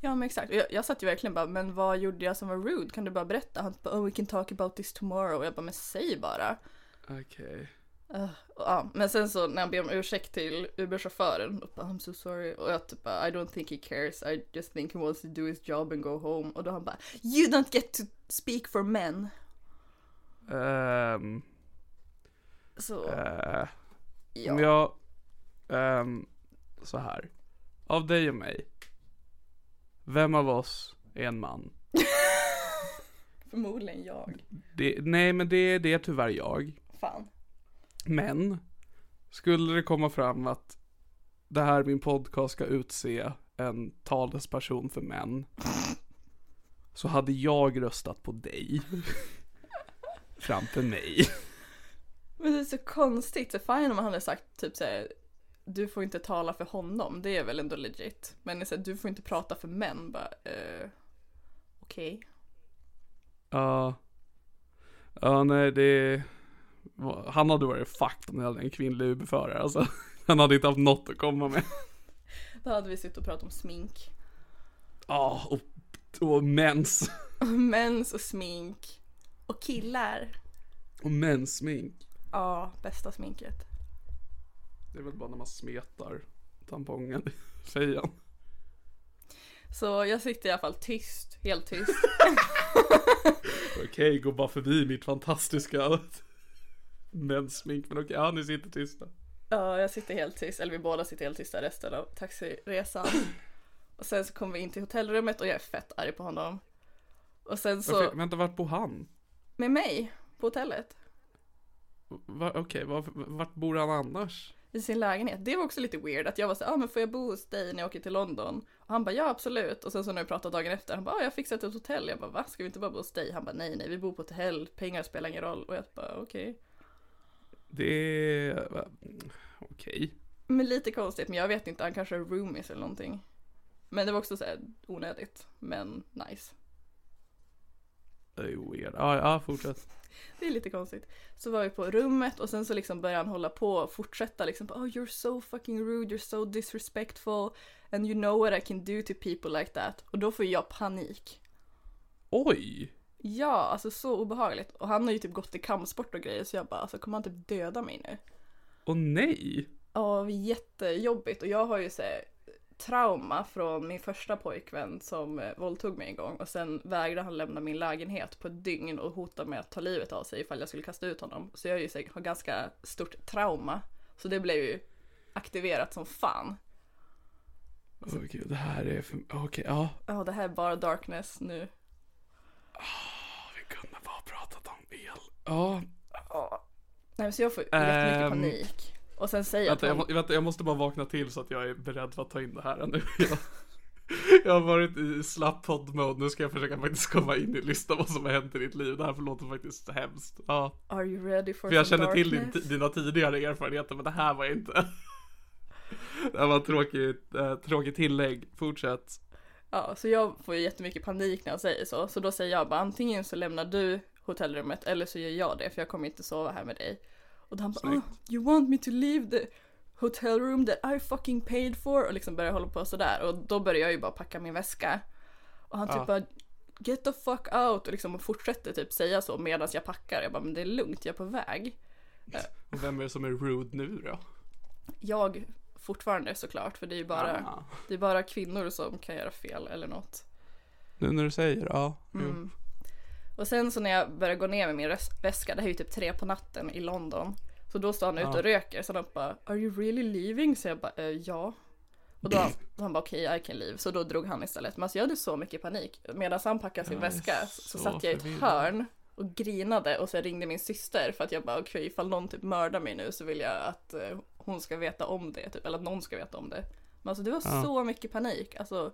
B: Ja men exakt. Jag, jag satt ju verkligen bara, men vad gjorde jag som var rude? Kan du bara berätta? Han bara, oh we can talk about this tomorrow. Och jag bara, men säg bara.
C: Okej.
B: Uh, ja, men sen så när han ber om ursäkt till Uber-chauffören, och bara, I'm so sorry. Och jag typ bara, I don't think he cares, I just think he wants to do his job and go home. Och då han bara, you don't get to speak for men.
C: Ehm,
B: Så,
C: eh,
B: ja.
C: Om jag, ehm, så här. Av dig och mig. Vem av oss är en man?
B: Förmodligen jag.
C: Det, nej men det, det är tyvärr jag.
B: Fan.
C: Men, skulle det komma fram att det här min podcast ska utse en talesperson för män. Så hade jag röstat på dig. Framför mig.
B: Men det är så konstigt, så fine om han hade sagt typ såhär Du får inte tala för honom, det är väl ändå legit. Men så här, du får inte prata för män, bara eh, Okej.
C: Ja. Ja, nej det... Han hade varit fucked om det hade en kvinnlig Uber-förare alltså. Han hade inte haft något att komma med.
B: Då hade vi suttit och pratat om smink.
C: Ja, och, och mens.
B: Mens och smink. Och killar.
C: Och menssmink.
B: Ja, bästa sminket.
C: Det är väl bara när man smetar tampongen i fejan.
B: Så jag sitter i alla fall tyst, helt tyst.
C: Okej, gå bara förbi mitt fantastiska menssmink. Men okej, ja ni sitter tysta.
B: Ja, jag sitter helt tyst, eller vi båda sitter helt tysta resten av taxiresan. Och sen så kommer vi in till hotellrummet och jag är fett arg på honom. Och sen så,
C: Varför, vänta, vart bor han?
B: Med mig på hotellet.
C: Va, Okej, var, vart bor han annars?
B: i sin lägenhet. Det var också lite weird att jag var så ja ah, men får jag bo hos dig när jag åker till London? Och han bara ja absolut. Och sen så när vi pratade dagen efter, han bara ah, jag har fixat ett hotell. Jag bara va, ska vi inte bara bo hos dig? Han bara nej nej, vi bor på hotell, pengar spelar ingen roll. Och jag bara okej.
C: Det är... va, Okej.
B: Men lite konstigt, men jag vet inte, han kanske är roomies eller någonting. Men det var också så här onödigt, men nice.
C: Det är weird. Ja, ja, fortsätt.
B: Det är lite konstigt. Så var vi på rummet och sen så liksom började han hålla på och fortsätta liksom oh you're so fucking rude, you're so disrespectful and you know what I can do to people like that. Och då får jag panik.
C: Oj!
B: Ja, alltså så obehagligt. Och han har ju typ gått i kampsport och grejer så jag bara alltså kommer han typ döda mig nu?
C: Och nej!
B: Ja, jättejobbigt och jag har ju så här, trauma från min första pojkvän som eh, våldtog mig en gång och sen vägrade han lämna min lägenhet på ett dygn och hotade med att ta livet av sig ifall jag skulle kasta ut honom. Så jag ju så har ganska stort trauma. Så det blev ju aktiverat som fan.
C: Åh gud, det här är för... Okej, ja.
B: Ja, det här är bara darkness nu.
C: Vi kunde bara pratat om el. Ja.
B: Nej, men så jag får jättemycket
C: Ehm,
B: panik. Och sen säger jag
C: Vänta, jag,
B: han,
C: vänta, jag måste bara vakna till så att jag är beredd för att ta in det här nu. Jag, jag har varit i slapp podd-mode, nu ska jag försöka faktiskt komma in i listan vad som har hänt i ditt liv. Det här låter faktiskt hemskt. Ja.
B: Are you ready for
C: För jag känner till din, dina tidigare erfarenheter, men det här var inte. Det här var ett tråkigt, eh, tråkigt tillägg. Fortsätt.
B: Ja, så jag får ju jättemycket panik när jag säger så. Så då säger jag bara antingen så lämnar du hotellrummet eller så gör jag det för jag kommer inte sova här med dig. Och han bara oh, you want me to leave the hotel room that I fucking paid for och liksom börjar hålla på sådär och då börjar jag ju bara packa min väska. Och han typ
C: Ja.
B: bara get the fuck out och liksom fortsätter typ säga så medan jag packar. Jag bara men det är lugnt, jag är på väg.
C: Och vem är det som är rude nu då?
B: Jag fortfarande såklart för det är ju bara,
C: Ah.
B: det är bara kvinnor som kan göra fel eller något.
C: Nu när du säger ja. jo.
B: Mm. Och sen så när jag börjar gå ner med min väska, det här är ju typ tre på natten i London. Så då står han ute och röker, så han bara Are you really leaving? Så jag bara eh, ja. Och då, han bara okej I can leave, så då drog han istället. Men alltså jag hade så mycket panik. Medan han packade sin väska så, satt jag i ett hörn och grinade och så ringde min syster för att jag bara okej ifall någon typ mördar mig nu så vill jag att eh, hon ska veta om det, typ, eller att någon ska veta om det. Men alltså det var
C: Ja.
B: så mycket panik, alltså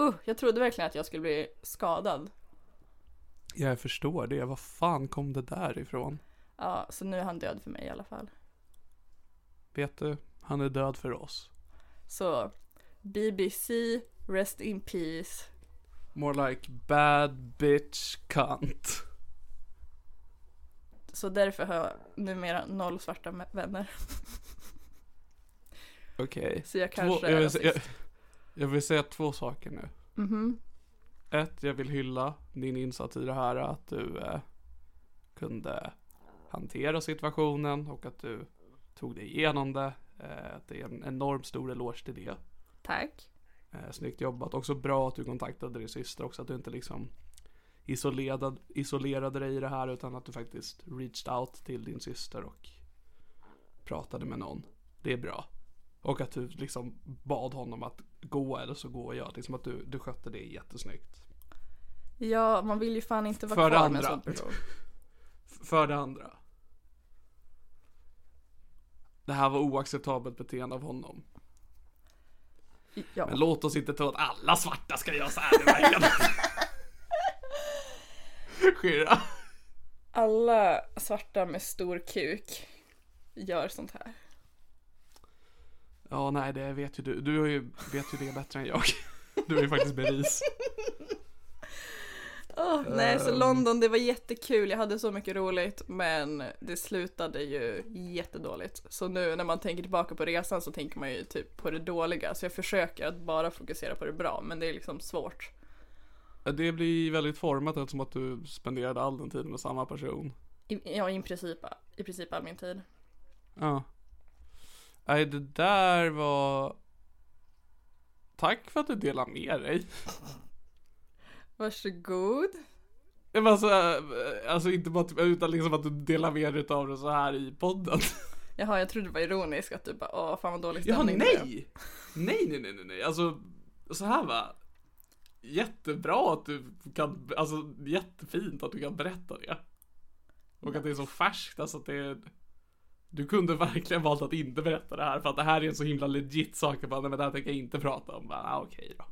B: uh, jag trodde verkligen att jag skulle bli skadad.
C: Jag förstår det. Vad fan kom det där ifrån?
B: Ja, så nu är han död för mig i alla fall.
C: Vet du, han är död för oss.
B: Så BBC, rest in peace.
C: More like bad bitch cunt.
B: Så därför har jag numera noll svarta vänner.
C: Okej.
B: Så jag
C: Två,
B: kanske
C: jag,
B: är
C: vill, se- jag, jag vill säga två saker nu.
B: Mhm.
C: Ett, jag vill hylla din insats i det här att du eh, kunde hantera situationen och att du tog dig igenom det. Eh, det är en enormt stor eloge till det.
B: Tack.
C: Eh, snyggt jobbat. Också bra att du kontaktade din syster också. Att du inte liksom isolerad, isolerade dig i det här utan att du faktiskt reached out till din syster och pratade med någon. Det är bra. Och att du liksom bad honom att gå eller så går jag. Liksom att du, du skötte det jättesnyggt.
B: Ja, man vill ju fan inte vara
C: För
B: kvar med en
C: andra.
B: sån person.
C: För det andra. Det här var oacceptabelt beteende av honom.
B: Ja.
C: Men låt oss inte tro att alla svarta ska göra så här i världen. Skirra.
B: Alla svarta med stor kuk gör sånt här.
C: Ja, nej, det vet ju du. Du vet ju det bättre än jag. Du är ju faktiskt bevis.
B: Åh, nej, så
C: Ehm.
B: London, det var jättekul. Jag hade så mycket roligt, men det slutade ju jättedåligt. Så nu när man tänker tillbaka på resan så tänker man ju typ på det dåliga. Så jag försöker att bara fokusera på det bra, men det är liksom svårt.
C: Det blir väldigt format eftersom att du spenderade all den tiden med samma person.
B: I, ja, i princip, i princip all min tid.
C: Ja. Nej, det där var... Tack för att du delar med dig.
B: Varsågod.
C: Det var så, äh, alltså inte bara typ, utan liksom att du delar med dig av det så här i podden.
B: Jaha, jag trodde det var ironiskt att du bara åh fan vad dålig stämning blev."
C: nej! Nej, nej, nej, nej, nej. Alltså, så här va. jättebra att du kan, alltså jättefint att du kan berätta det. Och att det är så färskt, alltså att det är Du kunde verkligen valt att inte berätta det här för att det här är en så himla legit sak. Jag bara, nej men det här tänker jag inte prata om. Bara, ah, okej då.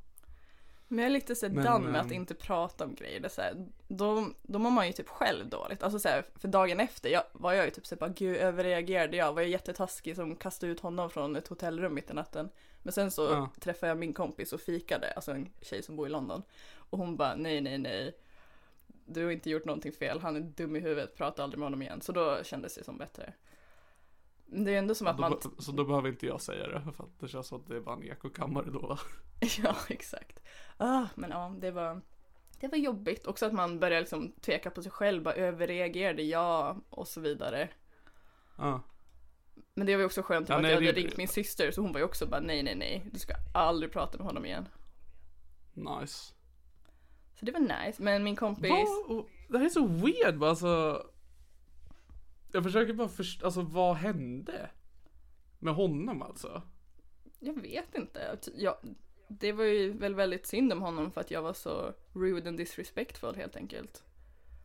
B: Men jag är lite så
C: Men,
B: done med att
C: ehm,
B: inte prata om grejer. Det är så här, då, då mår man ju typ själv dåligt. Alltså så här, för dagen efter jag, var jag ju typ så här, bara, gud överreagerade jag? Var jag jättetaskig som kastade ut honom från ett hotellrum mitt i natten? Men sen så
C: Ja.
B: träffade jag min kompis och fikade, alltså en tjej som bor i London. Och hon bara, nej, nej, nej. Du har inte gjort någonting fel, han är dum i huvudet, prata aldrig med honom igen. Så då kändes det som bättre. Det är ändå som att
C: Då,
B: man...
C: så då behöver inte jag säga det för att det känns som att det är bara en ekokammare då va?
B: Ja, exakt. Ah, men ja, det var, det var jobbigt. Också att man började liksom tveka på sig själv, bara överreagerade jag och så vidare.
C: Ja.
B: Men det var ju också skönt
C: Ja,
B: att
C: nej,
B: jag hade
C: det-
B: ringt min syster så hon var ju också bara nej, nej, nej, du ska aldrig prata med honom igen.
C: Nice.
B: Så det var nice, men min kompis,
C: och- det här är så weird bara alltså. Jag försöker bara förstå, alltså vad hände? Med honom alltså?
B: jag vet inte, jag, det var ju väl väldigt synd om honom för att jag var så rude and disrespectful helt enkelt.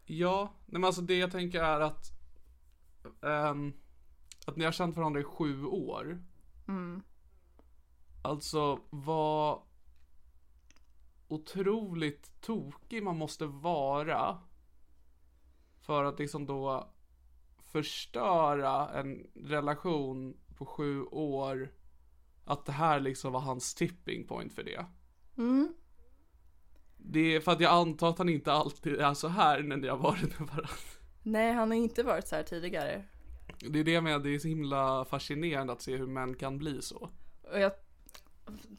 C: Ja, nej men alltså det jag tänker är att ehm, Att ni har känt varandra i sju år
B: Mm.
C: Alltså vad Otroligt tokig man måste vara För att liksom då Förstöra en relation på sju år Att det här liksom var hans tipping point för det
B: Mm.
C: Det är för att jag antar att han inte alltid är så här när ni har varit med varandra
B: Nej, han har inte varit så här tidigare.
C: Det är det jag menar, det är så himla fascinerande att se hur män kan bli så.
B: Och jag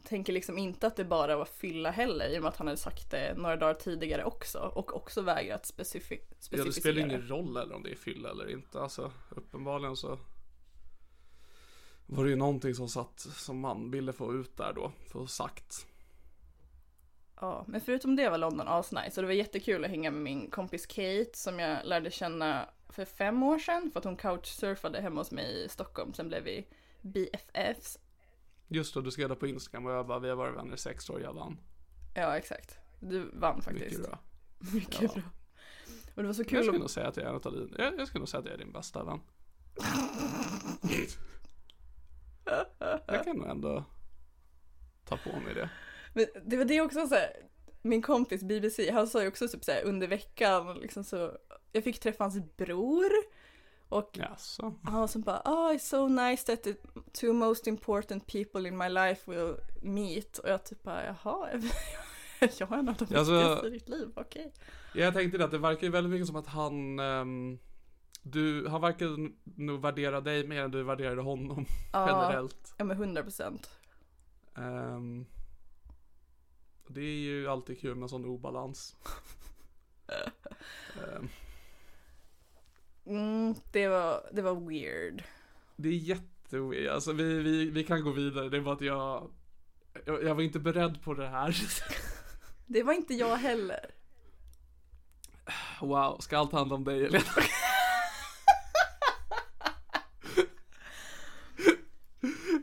B: tänker liksom inte att det bara var fylla heller i och med att han hade sagt det några dagar tidigare också och också vägrat specifi-
C: Ja, det
B: specificera.
C: spelar ingen roll eller om det är fylla eller inte. Alltså uppenbarligen så var det ju någonting som satt som man ville få ut där då, få sagt.
B: Ja, men förutom det var London asnice och det var jättekul att hänga med min kompis Kate som jag lärde känna för fem år sedan för att hon couchsurfade hemma hos mig i Stockholm. Sen blev vi BFFs.
C: Just då, du skrev det på Instagram och jag bara, vi har varit vänner i sex år, jag vann.
B: Ja, exakt. Du vann faktiskt.
C: Mycket bra.
B: Mycket
C: Ja.
B: bra. Och det var så
C: Jag
B: kul
C: skulle
B: att
C: nog säga att jag är av din, jag, jag skulle nog säga att jag är din bästa vän. Jag kan nog ändå ta på mig det.
B: Men det var det också så här, min kompis BBC, han sa ju också typ så här, under veckan liksom så, jag fick träffa hans bror och
C: Jaså?
B: han som bara, oh it's so nice that the two most important people in my life will meet och jag typ bara, jaha, jag är en av de
C: Alltså-
B: viktigaste i ditt liv, okej.
C: Jag tänkte det att det verkar ju väldigt mycket som att han ehm, du, han verkar nog värdera dig mer än du värderade honom
B: Ja,
C: generellt.
B: ja men hundra procent.
C: Ehm, det är ju alltid kul med sån obalans. Ehm,
B: Mm, det var, det var weird.
C: det är jätteweird, alltså vi, vi, vi kan gå vidare, det var att jag jag, jag var inte beredd på det här.
B: Det var inte jag heller.
C: Wow, ska allt handla om dig eller?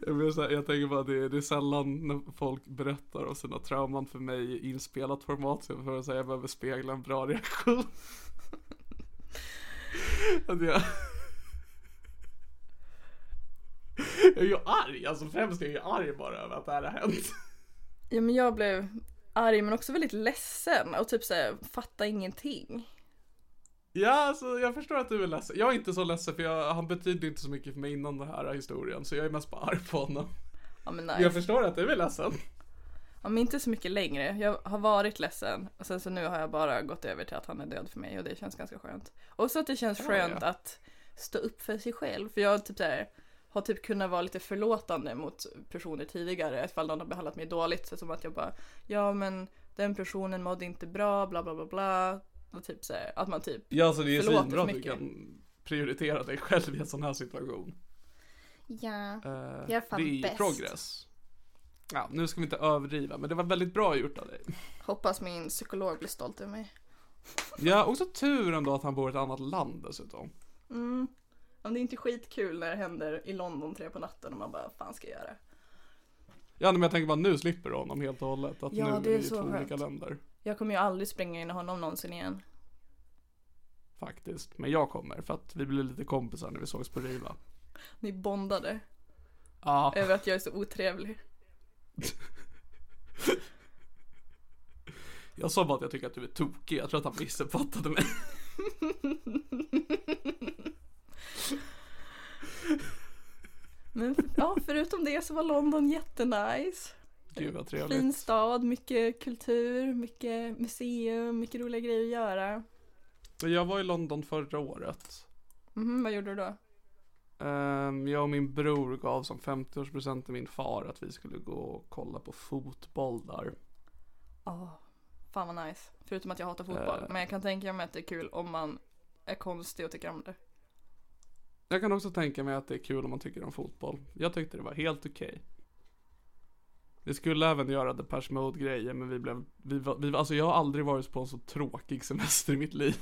C: Jag, här, tänker bara det, det är sällan när folk berättar om sina trauman för mig i inspelat format så jag får säga jag behöver spegla en bra reaktion. Att jag... Jag är ju arg, alltså främst är jag ju arg bara över att det här har hänt.
B: Ja men jag blev arg men också väldigt ledsen och typ såhär fatta ingenting.
C: Ja, alltså jag förstår att du är ledsen. Jag är inte så ledsen för jag, han betydde inte så mycket för mig innan den här historien så jag är mest bara arg på honom.
B: Ja men
C: Jag
B: nice.
C: förstår att du är ledsen.
B: Ja men inte så mycket längre. Jag har varit ledsen och sen så nu har jag bara gått över till att han är död för mig och det känns ganska skönt. Och så att det känns skönt
C: ja.
B: att stå upp för sig själv. För jag typ där, har typ kunnat vara lite förlåtande mot personer tidigare ifall någon har behandlat mig dåligt. Så som att jag bara, ja men den personen mådde inte bra, bla bla bla bla. Och typ så här, att man typ,
C: Ja, alltså det är svinbra att du kan prioritera dig själv i en sån här situation.
B: ja,
C: Eh,
B: Jag är fan
C: det är ju
B: bäst.
C: progress. Ja, nu ska vi inte överdriva, men det var väldigt bra gjort av dig.
B: hoppas min psykolog blir stolt över mig.
C: Ja, också tur ändå att han bor i ett annat land dessutom.
B: Mm. Om det är inte skitkul när det händer i London tre på natten och man bara, vad fan ska jag göra?
C: Ja men jag tänker bara nu slipper du honom helt och hållet. Att
B: Ja,
C: nu
B: det är
C: vi
B: så
C: två olika
B: skönt.
C: länder.
B: Jag kommer ju aldrig springa in i honom någonsin igen.
C: Faktiskt. Men jag kommer för att vi blev lite kompisar när vi sågs på Riva.
B: Ni bondade
C: Ja.
B: över att jag är så otrevlig.
C: Jag sa bara att jag tycker att du är tokig. Jag tror att han missuppfattade mig.
B: Men ja, förutom det så var London jättenice.
C: Gud vad
B: Fin
C: trevligt.
B: stad, mycket kultur, mycket museum, mycket roliga grejer att göra.
C: Jag var i London förra året.
B: Mhm, vad gjorde du då?
C: Ehm, jag och min bror gav som 50-årspresent till min far att vi skulle gå och kolla på fotboll där.
B: Ja, fan vad nice. Förutom att jag hatar fotboll.
C: Eh.
B: Men jag kan tänka mig att det är kul om man är konstig och tycker om det.
C: Jag kan också tänka mig att det är kul om man tycker om fotboll. Jag tyckte det var helt okej. Vi skulle även göra Depeche Mode grejer men vi blev, vi, vi, alltså jag har aldrig varit på en så tråkig semester i mitt liv.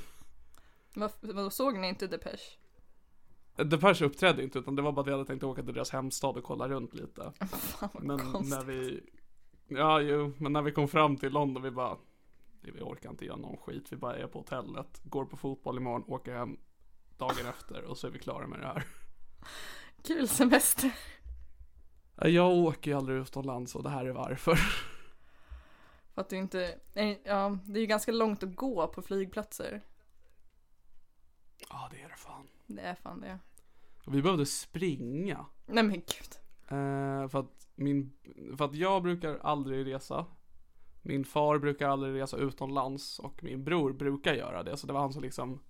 B: Vad, vad såg ni inte Depeche?
C: Depeche uppträdde inte utan det var bara att vi hade tänkt åka till deras hemstad och kolla runt lite.
B: Fan vad
C: Men
B: konstigt.
C: när vi, ja jo, men när vi kom fram till London vi bara, vi orkar inte göra någon skit, vi bara är på hotellet, går på fotboll imorgon, åker hem dagen efter och så är vi klara med det här.
B: Kul semester.
C: Jag åker ju aldrig utomlands och det här är varför.
B: För att du inte, ja det är ju ganska långt att gå på flygplatser.
C: Ja det är det fan.
B: Det är fan det.
C: Och vi behövde springa.
B: Nej men gud.
C: Eh, för, att min, för att jag brukar aldrig resa. Min far brukar aldrig resa utomlands och min bror brukar göra det. Så det var han som liksom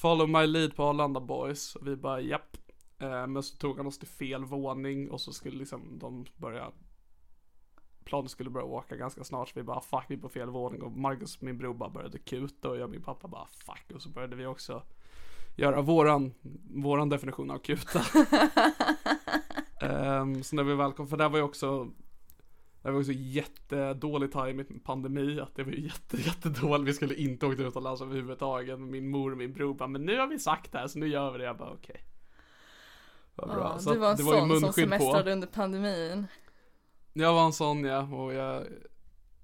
C: Follow my lead på Arlanda boys. Och vi bara japp. Eh, men så tog han oss till fel våning och så skulle liksom de börja Planet skulle börja åka ganska snart så vi bara fuck vi är på fel våning och Marcus min bror bara började kuta och jag och min pappa bara fuck och så började vi också göra våran, våran definition av kuta. Ehm, så när vi väl kom, för det var ju också det var också jättedålig timing med pandemi, att det var jätte, jättedåligt, vi skulle inte åka utomlands överhuvudtaget. Min mor och min bror bara, men nu har vi sagt det här så nu gör vi det. Jag bara okej. Vad bra.
B: Ja,
C: så
B: du var en sån som
C: munskydd på.
B: semestrade under pandemin.
C: Jag var en sån ja, och jag är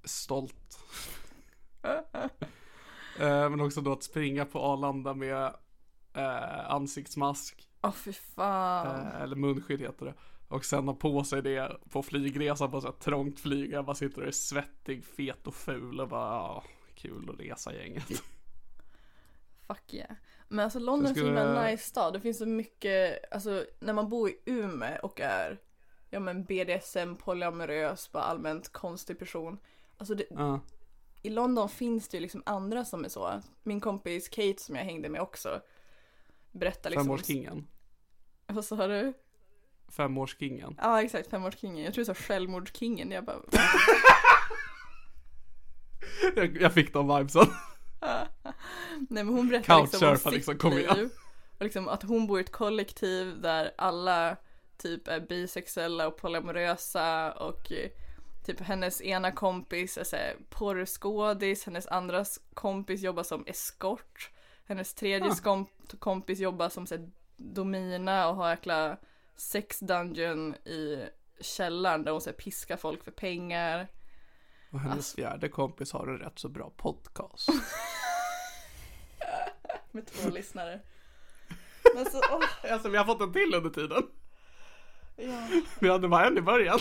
C: stolt. Eh, men också då att springa på Arlanda med eh, ansiktsmask,
B: Åh fy fan.
C: eh, eller munskydd heter det. Och sen ha på sig det på flygresan på så här trångt flyg. Jag bara sitter och är svettig, fet och ful och bara, ja, kul att resa gänget.
B: Fuck yeah. Men alltså London är en
C: skulle-
B: himla nice stad. Det finns så mycket, alltså när man bor i Umeå och är ja men BDSM, polyamorös, bara allmänt konstig person. Alltså det,
C: Ja.
B: i London finns det ju liksom andra som är så. Min kompis Kate som jag hängde med också berättar liksom.
C: Femårskingen.
B: Vad sa du?
C: Femårskingen.
B: Ja exakt, femårskingen. Jag tror du sa självmordskingen. Jag bara,
C: Jag, jag fick de vibesen.
B: nej men hon berättar liksom om
C: Couchsurfa
B: sitt
C: liksom, kom igen.
B: liv. Och liksom att hon bor i ett kollektiv där alla typ är bisexuella och polyamorösa och typ hennes ena kompis är såhär porrskådis, hennes andra kompis jobbar som eskort, hennes tredje
C: Ah.
B: skom- kompis jobbar som såhär domina och har jäkla sex dungeon i källaren där hon såhär piskar folk för pengar.
C: Och hennes
B: Alltså.
C: fjärde kompis har en rätt så bra podcast.
B: Med två lyssnare. Men så, åh,
C: alltså vi har fått en till under tiden.
B: ja.
C: Vi hade bara en i början.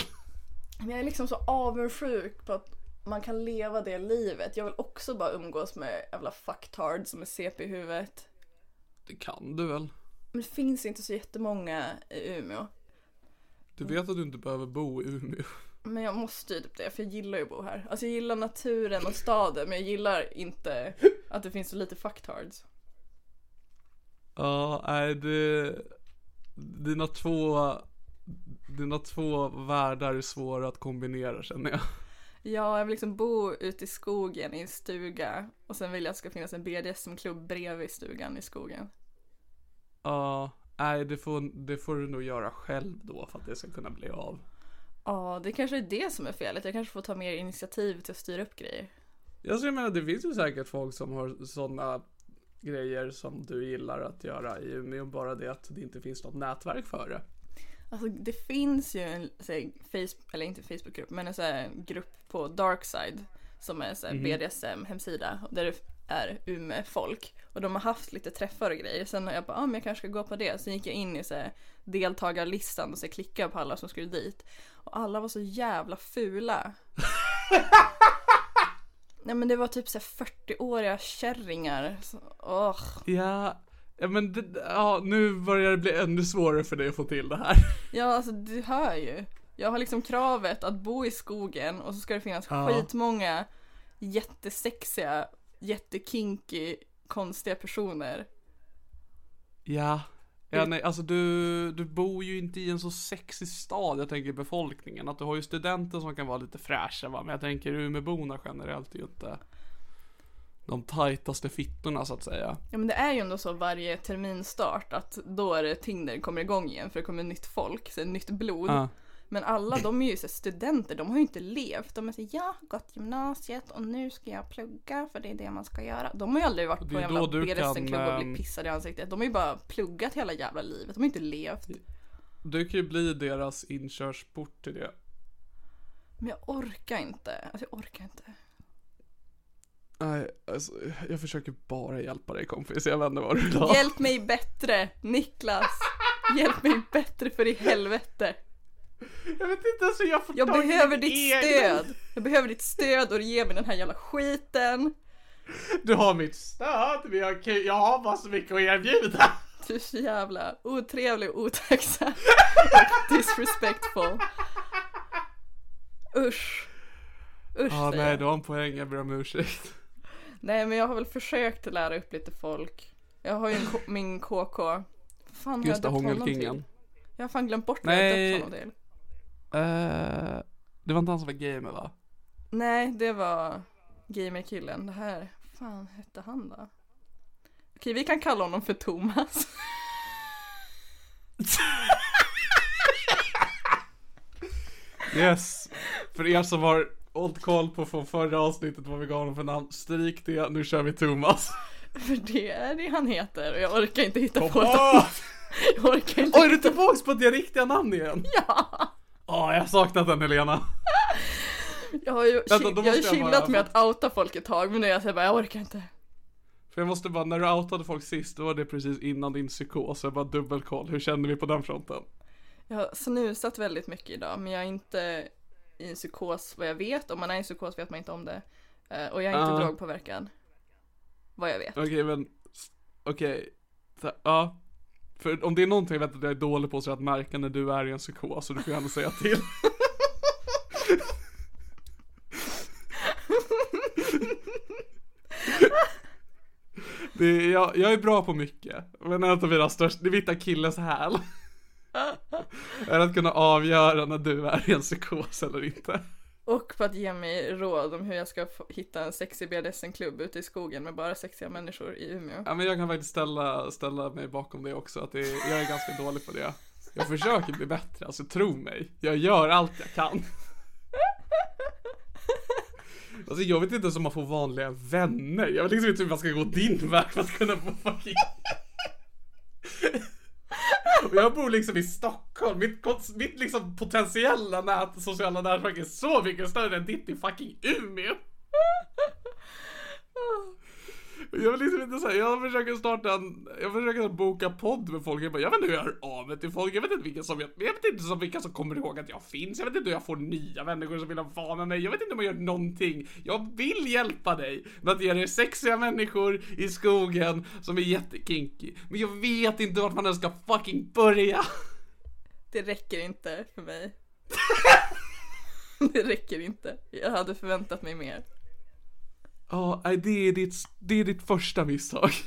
B: Men jag är liksom så avundsjuk på att man kan leva det livet. Jag vill också bara umgås med jävla fucktards som är CP i huvudet.
C: Det kan du väl?
B: Men det finns inte så jättemånga i Umeå.
C: Du vet att du inte behöver bo i Umeå.
B: Men jag måste ju typ det, för jag gillar ju att bo här. Alltså jag gillar naturen och staden, men jag gillar inte att det finns så lite fucktards.
C: Ja, nej det... Dina två... Dina två världar är svåra att kombinera känner jag.
B: Ja, jag vill liksom bo ute i skogen i en stuga och sen vill jag att det ska finnas en BDSM-klubb bredvid stugan i skogen.
C: Ja, nej det får, det får du nog göra själv då för att det ska kunna bli av.
B: Ja, det kanske är det som är felet. Jag kanske får ta mer initiativ till att styra upp grejer.
C: Jag så jag menar det finns ju säkert folk som har sådana grejer som du gillar att göra i Umeå, bara det att det inte finns något nätverk för det.
B: Alltså det finns ju en så här, Facebook, eller inte Facebookgrupp, men en så här, grupp på Darkside som är en så här,
C: Mhm.
B: BDSM-hemsida där det är Umeå-folk. Och de har haft lite träffar och grejer. Sen har jag bara, ah, men jag kanske ska gå på det. Sen gick jag in i så här, deltagarlistan och så klickade på alla som skulle dit. Och alla var så jävla fula. Nej men det var typ så här 40-åriga kärringar. Så, åh.
C: Ja, ja men det, ja, nu börjar det bli ännu svårare för dig att få till det här.
B: Ja, alltså du hör ju. Jag har liksom kravet att bo i skogen och så ska det finnas
C: Ja.
B: skitmånga jättesexiga, jättekinky, konstiga personer.
C: Ja. Ja nej, alltså du, du bor ju inte i en så sexig stad, jag tänker befolkningen. Att du har ju studenter som kan vara lite fräscha va, men jag tänker Umeåborna generellt är ju inte de tajtaste fittorna så att säga.
B: Ja men det är ju ändå så varje terminstart att då är det Tinder kommer igång igen för det kommer nytt folk, så nytt blod.
C: Ja.
B: Men alla de är ju så studenter, de har ju inte levt. De är så jag har gått gymnasiet och nu ska jag plugga för det är det man ska göra. De har ju aldrig varit på en jävla
C: kan,
B: och
C: ehm,
B: blivit pissade i ansiktet. De har ju bara pluggat hela jävla livet, de har ju inte levt.
C: Du kan ju bli deras inkörsport till det.
B: Men jag orkar inte. Alltså jag orkar inte.
C: Nej, alltså, jag försöker bara hjälpa dig kompis, jag inte vad du vill ha.
B: Hjälp mig bättre, Niklas. Hjälp mig bättre för i helvete.
C: Jag vet inte ens hur jag får
B: Jag
C: tag
B: behöver ditt
C: egen-
B: stöd. Jag behöver ditt stöd och du ger mig den här jävla skiten.
C: Du har mitt stöd, men jag, kan- jag har bara så mycket att erbjuda.
B: Du är så jävla otrevlig och otacksam. Och disrespectful. Usch. Usch säger
C: nej, du har en poäng, jag ber om ursäkt.
B: Nej men jag har väl försökt lära upp lite folk. Jag har ju en min KK. Fan
C: Just det, hångelkingen.
B: Jag har fan glömt bort vad jag döpt honom till.
C: Uh, det var inte han som var gamer va?
B: Nej, det var gamerkillen. Det här, fan hette han då? Okej, vi kan kalla honom för Thomas.
C: Yes. För er som har hållit koll på från förra avsnittet vad vi gav honom för namn, stryk det, nu kör vi Thomas.
B: För det är det han heter och jag orkar inte hitta på
C: Kom
B: ett
C: on!
B: Jag orkar inte
C: Oj, är du tillbaks på det riktiga namn igen?
B: Ja!
C: Åh, jag har saknat den Helena.
B: Jag har ju
C: Vänta,
B: jag har chillat
C: bara-
B: med att outa folk ett tag men nu är jag så här bara, jag orkar inte.
C: För jag måste bara, när du outade folk sist, då var det precis innan din psykos, så jag bara dubbelkoll. Hur känner vi på den fronten?
B: Jag har snusat väldigt mycket idag men jag är inte i en psykos vad jag vet. Om man är i en psykos vet man inte om det. Eh, Och jag är inte
C: Ah.
B: drogpåverkad. Vad jag vet.
C: Okej, men, s- okej. Så- Ja. För om det är någonting jag vet att jag är dålig på så är det att märka när du är i en psykos, så du får gärna säga till. Det är, jag, jag är bra på mycket, men en av mina största, det är mitt akilles häl. Är att kunna avgöra när du är i en psykos eller inte.
B: Och på att ge mig råd om hur jag ska hitta en sexig BDSM-klubb ute i skogen med bara sexiga människor i Umeå.
C: Ja men jag kan faktiskt ställa, ställa mig bakom det också, att det, jag är ganska dålig på det. Jag försöker bli bättre, alltså tro mig. Jag gör allt jag kan. Alltså jag vet inte ens om man får vanliga vänner. Jag vet liksom inte hur man ska gå din väg för att kunna få fucking... Och jag bor liksom i Stockholm, mitt, mitt liksom potentiella nät, sociala nätverk är så mycket större än ditt i fucking Umeå. Jag vill liksom inte säga, jag försöker starta en, jag försöker boka podd med folk, jag bara, jag vet inte hur jag hör av mig till folk, jag vet inte vilka som, jag, jag vet inte som vilka som kommer ihåg att jag finns, jag vet inte hur jag får nya människor som vill vara med mig, jag vet inte om jag gör någonting. Jag vill hjälpa dig med att ge dig sexiga människor i skogen som är jättekinky, men jag vet inte vart man ens ska fucking börja.
B: Det räcker inte för mig. det räcker inte. Jag hade förväntat mig mer.
C: Ja, nej, det är ditt, det är ditt första misstag.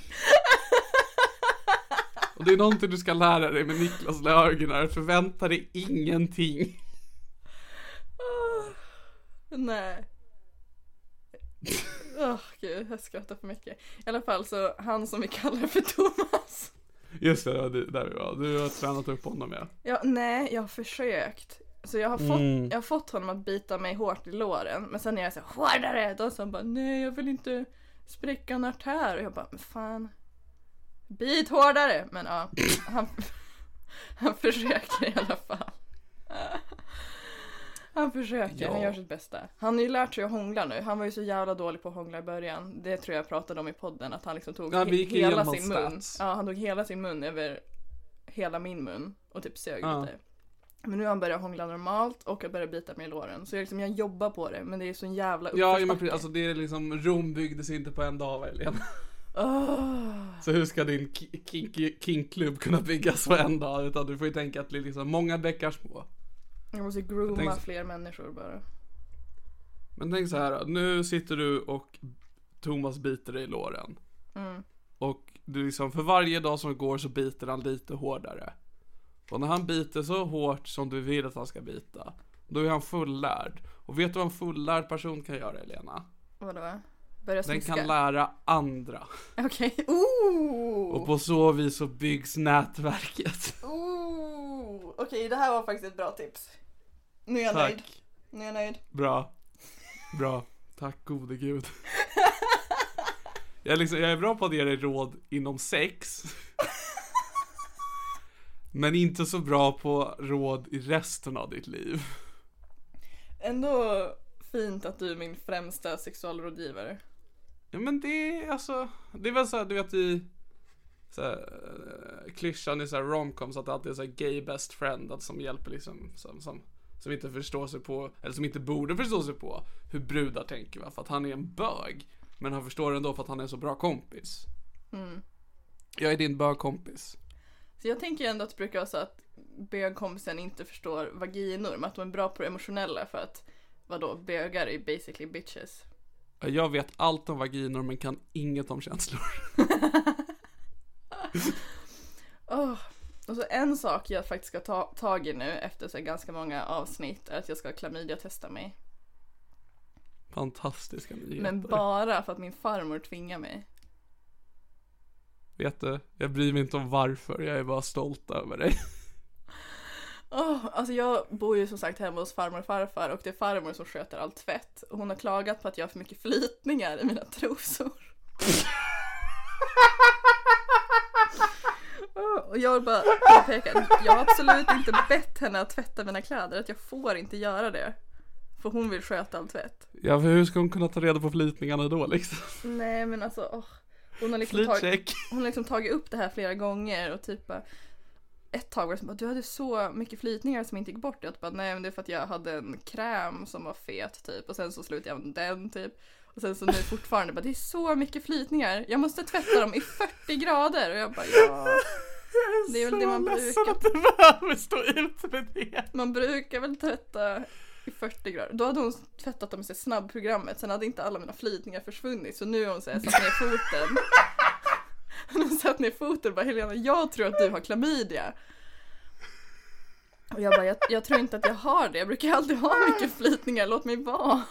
C: Och det är någonting du ska lära dig med Niklas Löfgren, förvänta dig ingenting.
B: Nej. Åh gud, jag skrattar för mycket. I alla fall så, han som vi kallar för Thomas.
C: Just det, det- där vi var. Du har tränat upp honom ja.
B: Ja, nej, jag har försökt. Så jag har, fått,
C: Mm.
B: jag har fått honom att bita mig hårt i låren. Men sen är jag så här, hårdare! Då sa han bara, nej jag vill inte spräcka en artär. Och jag bara, men fan. Bit hårdare! Men ja, han, Han försöker i alla fall. Han försöker, han
C: Ja.
B: gör sitt bästa. Han har ju lärt sig att hångla nu. Han var ju så jävla dålig på att hångla i början. Det tror jag pratade om i podden, att han liksom tog
C: Ja,
B: he- hela sin mun.
C: stats.
B: Ja, han tog hela sin mun över hela min mun och typ sög
C: Ja.
B: lite. Men nu har han börjat hångla normalt och har börjat bita mig i låren. Så jag, liksom, jag jobbar på det, men det är så en jävla
C: Ja, ja men precis, alltså det är liksom, Rom byggdes inte på en dag Helene.
B: Åh.
C: Så hur ska din kinkklubb kunna byggas på en dag? Utan du får ju tänka att det är liksom många bäckar små.
B: Jag måste
C: Jag
B: grooma
C: så-
B: fler människor bara.
C: Men tänk så här, nu sitter du och Thomas biter dig i låren.
B: Mm.
C: Och du liksom, för varje dag som går så biter han lite hårdare. Och när han biter så hårt som du vill att han ska bita, då är han fullärd. Och vet du vad en fullärd person kan göra, Elena?
B: Vadå? Börja
C: Den
B: smiska?
C: kan lära andra.
B: Okej. Ooh!
C: Och på så vis så byggs nätverket.
B: Okej, det här var faktiskt ett bra tips. Nu är jag nöjd.
C: Tack.
B: Nu är jag nöjd.
C: Bra. Bra. Tack gode gud. Jag är, liksom, jag är bra på att ge dig råd inom sex. Men inte så bra på råd i resten av ditt liv.
B: Ändå fint att du är min främsta sexualrådgivare.
C: Ja men det är alltså, det är väl så här, du vet i så här, eh, klyschan i så här romcoms att det alltid är så här gay best friend att som hjälper liksom, som, som, som inte förstår sig på, eller som inte borde förstå sig på hur brudar tänker va, för att han är en bög. Men han förstår ändå för att han är en så bra kompis. Jag är din bögkompis.
B: Så jag tänker ändå att det brukar vara så att bögkompisen inte förstår vaginor, men att de är bra på det emotionella för att vadå, bögar är basically bitches.
C: Jag vet allt om vaginor men kan inget om känslor.
B: Åh. Och så en sak jag faktiskt ska ta tag i nu efter så ganska många avsnitt är att jag ska klamydia-testa mig.
C: Fantastiska nyheter.
B: Men bara för att min farmor tvingar mig.
C: Vet du, jag bryr mig inte om varför, jag är bara stolt över dig.
B: Åh, alltså jag bor ju som sagt hemma hos farmor och farfar och det är farmor som sköter all tvätt. Och hon har klagat på att jag har för mycket flytningar i mina trosor. Och jag bara påpeka, jag har absolut inte bett henne att tvätta mina kläder, att jag får inte göra det. För hon vill sköta all tvätt.
C: Ja, för hur ska hon kunna ta reda på flytningarna då liksom?
B: Nej men alltså, åh. Hon har liksom tagit, hon har liksom tagit upp det här flera gånger och typ bara, ett tag var det som bara, du hade så mycket flytningar som inte gick bort. Jag bara, nej men det är för att jag hade en kräm som var fet typ och sen så slutade jag med den typ. Och sen så nu fortfarande bara, det är så mycket flytningar. Jag måste tvätta dem i 40 grader och jag bara, ja. Det är väl det man brukar.
C: att du behöver stå ut med det.
B: Man brukar väl tvätta i 40 grader. Då hade hon tvättat dem i snabbprogrammet. Sen hade inte alla mina flytningar försvunnit. Så nu har hon så här satt ner foten. Hon har satt ner foten och bara Helena, jag tror att du har klamydia. Och jag bara, jag, jag tror inte att jag har det. Jag brukar alltid ha mycket flytningar, låt mig vara.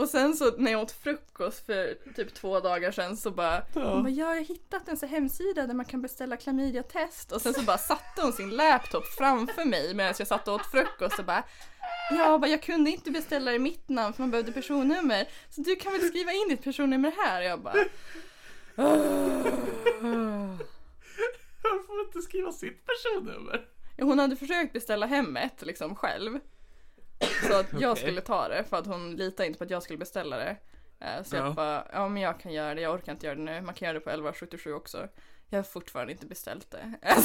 B: Och sen så när jag åt frukost för typ två dagar sedan så bara, hon bara ja jag har hittat en så hemsida där man kan beställa klamydia-test och sen så bara satte hon sin laptop framför mig medan jag satt och åt frukost och bara Ja, bara, jag kunde inte beställa i mitt namn för man behövde personnummer. Så du kan väl skriva in ditt personnummer här? Jag bara...
C: Jag får inte skriva sitt personnummer.
B: Ja, Hon hade försökt beställa hem ett liksom själv. Så att jag
C: Okej.
B: skulle ta det för att hon litade inte på att jag skulle beställa det. Eh, Så
C: Ja.
B: jag bara, ja men jag kan göra det, jag orkar inte göra det nu. Man kan göra det på 1177 också. Jag har fortfarande inte beställt det.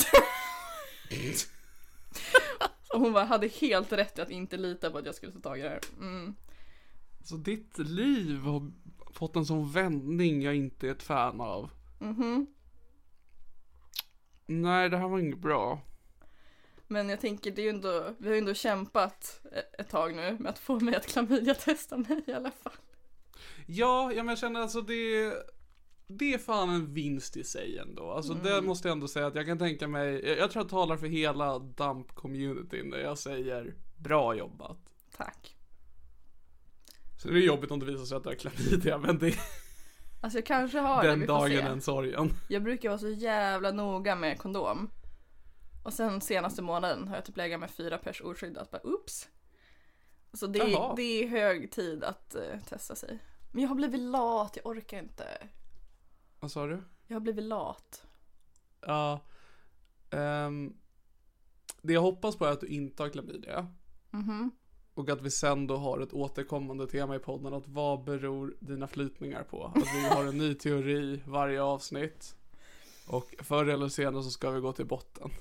B: Och hon bara, hade helt rätt i att inte lita på att jag skulle ta tag i det här. Mm.
C: Så ditt liv har fått en sån vändning jag inte är ett fan av.
B: Mhm.
C: Nej, det här var inget bra.
B: Men jag tänker, det är ju ändå, vi har ju ändå kämpat e- ett tag nu med att få mig att klamydia-testa mig i alla fall.
C: Ja, ja men jag känner alltså det det är fan en vinst i sig ändå. Alltså det måste jag ändå säga att jag kan tänka mig, jag, jag tror jag talar för hela DAMP-communityn när jag säger bra jobbat.
B: Tack.
C: Så det är jobbigt om det visar sig att du har klamydia, men det
B: Alltså jag kanske har det,
C: den
B: vi får
C: dagen
B: se.
C: den sorgen.
B: Jag brukar vara så jävla noga med kondom. Och sen senaste månaden har jag typ legat med fyra pers oskyddat. Bara oops. Så det,
C: Jaha.
B: är- det är hög tid att eh, testa sig. Men jag har blivit lat, jag orkar inte.
C: Vad sa du?
B: Jag har blivit lat.
C: Ja. ehm, det jag hoppas på är att du inte har klamydia.
B: Mhm.
C: Och att vi sen då har ett återkommande tema i podden att vad beror dina flytningar på? Att vi har en ny teori varje avsnitt. Och förr eller senare så ska vi gå till botten.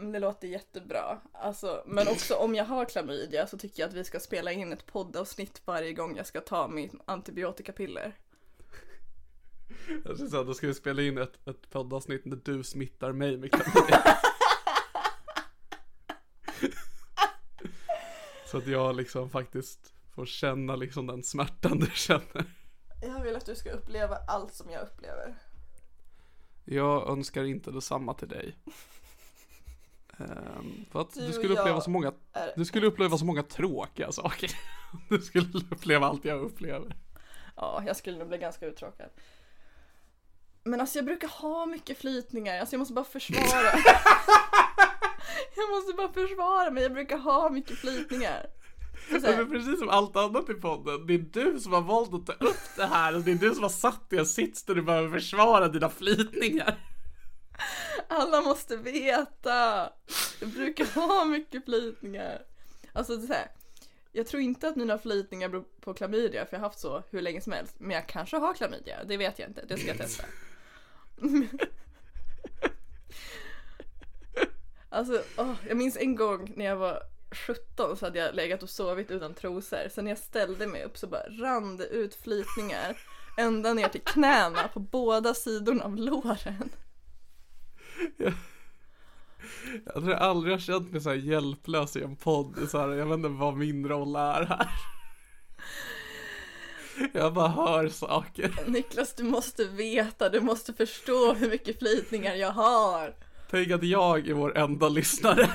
B: Det låter jättebra. Alltså, men också om jag har klamydia så tycker jag att vi ska spela in ett poddavsnitt varje gång jag ska ta min antibiotikapiller.
C: Jag syns att då ska vi spela in ett, ett poddavsnitt när du smittar mig med klamydia. Så att jag liksom faktiskt får känna liksom den smärtan du känner.
B: Jag vill att du ska uppleva allt som jag upplever.
C: Jag önskar inte detsamma till dig. Ehm, för att
B: Du
C: du skulle uppleva så många,
B: är-
C: du skulle uppleva så många tråkiga saker. Du skulle uppleva allt jag upplever.
B: Ja, jag skulle nog bli ganska uttråkad. Men alltså jag brukar ha mycket flytningar, alltså jag måste bara försvara. jag måste bara försvara mig, jag brukar ha mycket flytningar.
C: Men precis som allt annat i podden, det är du som har valt att ta upp det här och det är du som har satt dig i en sits där du behöver försvara dina flytningar
B: alla måste veta. Jag brukar ha mycket flytningar. Alltså så här, jag tror inte att mina flytningar beror på klamydia, för jag har haft så hur länge som helst. Men jag kanske har klamydia, det vet jag inte, det ska jag testa. Alltså, åh, jag minns en gång när jag var 17 så hade jag legat och sovit utan trosor. Sen när jag ställde mig upp så bara rann det ut flytningar ända ner till knäna på båda sidorna av låren.
C: Jag tror jag aldrig har känt mig så här hjälplös i en podd. Så här, jag vet inte vad min roll är här. Jag bara hör saker.
B: Niklas, du måste veta, du måste förstå hur mycket flytningar jag har.
C: Tänk att jag är vår enda lyssnare.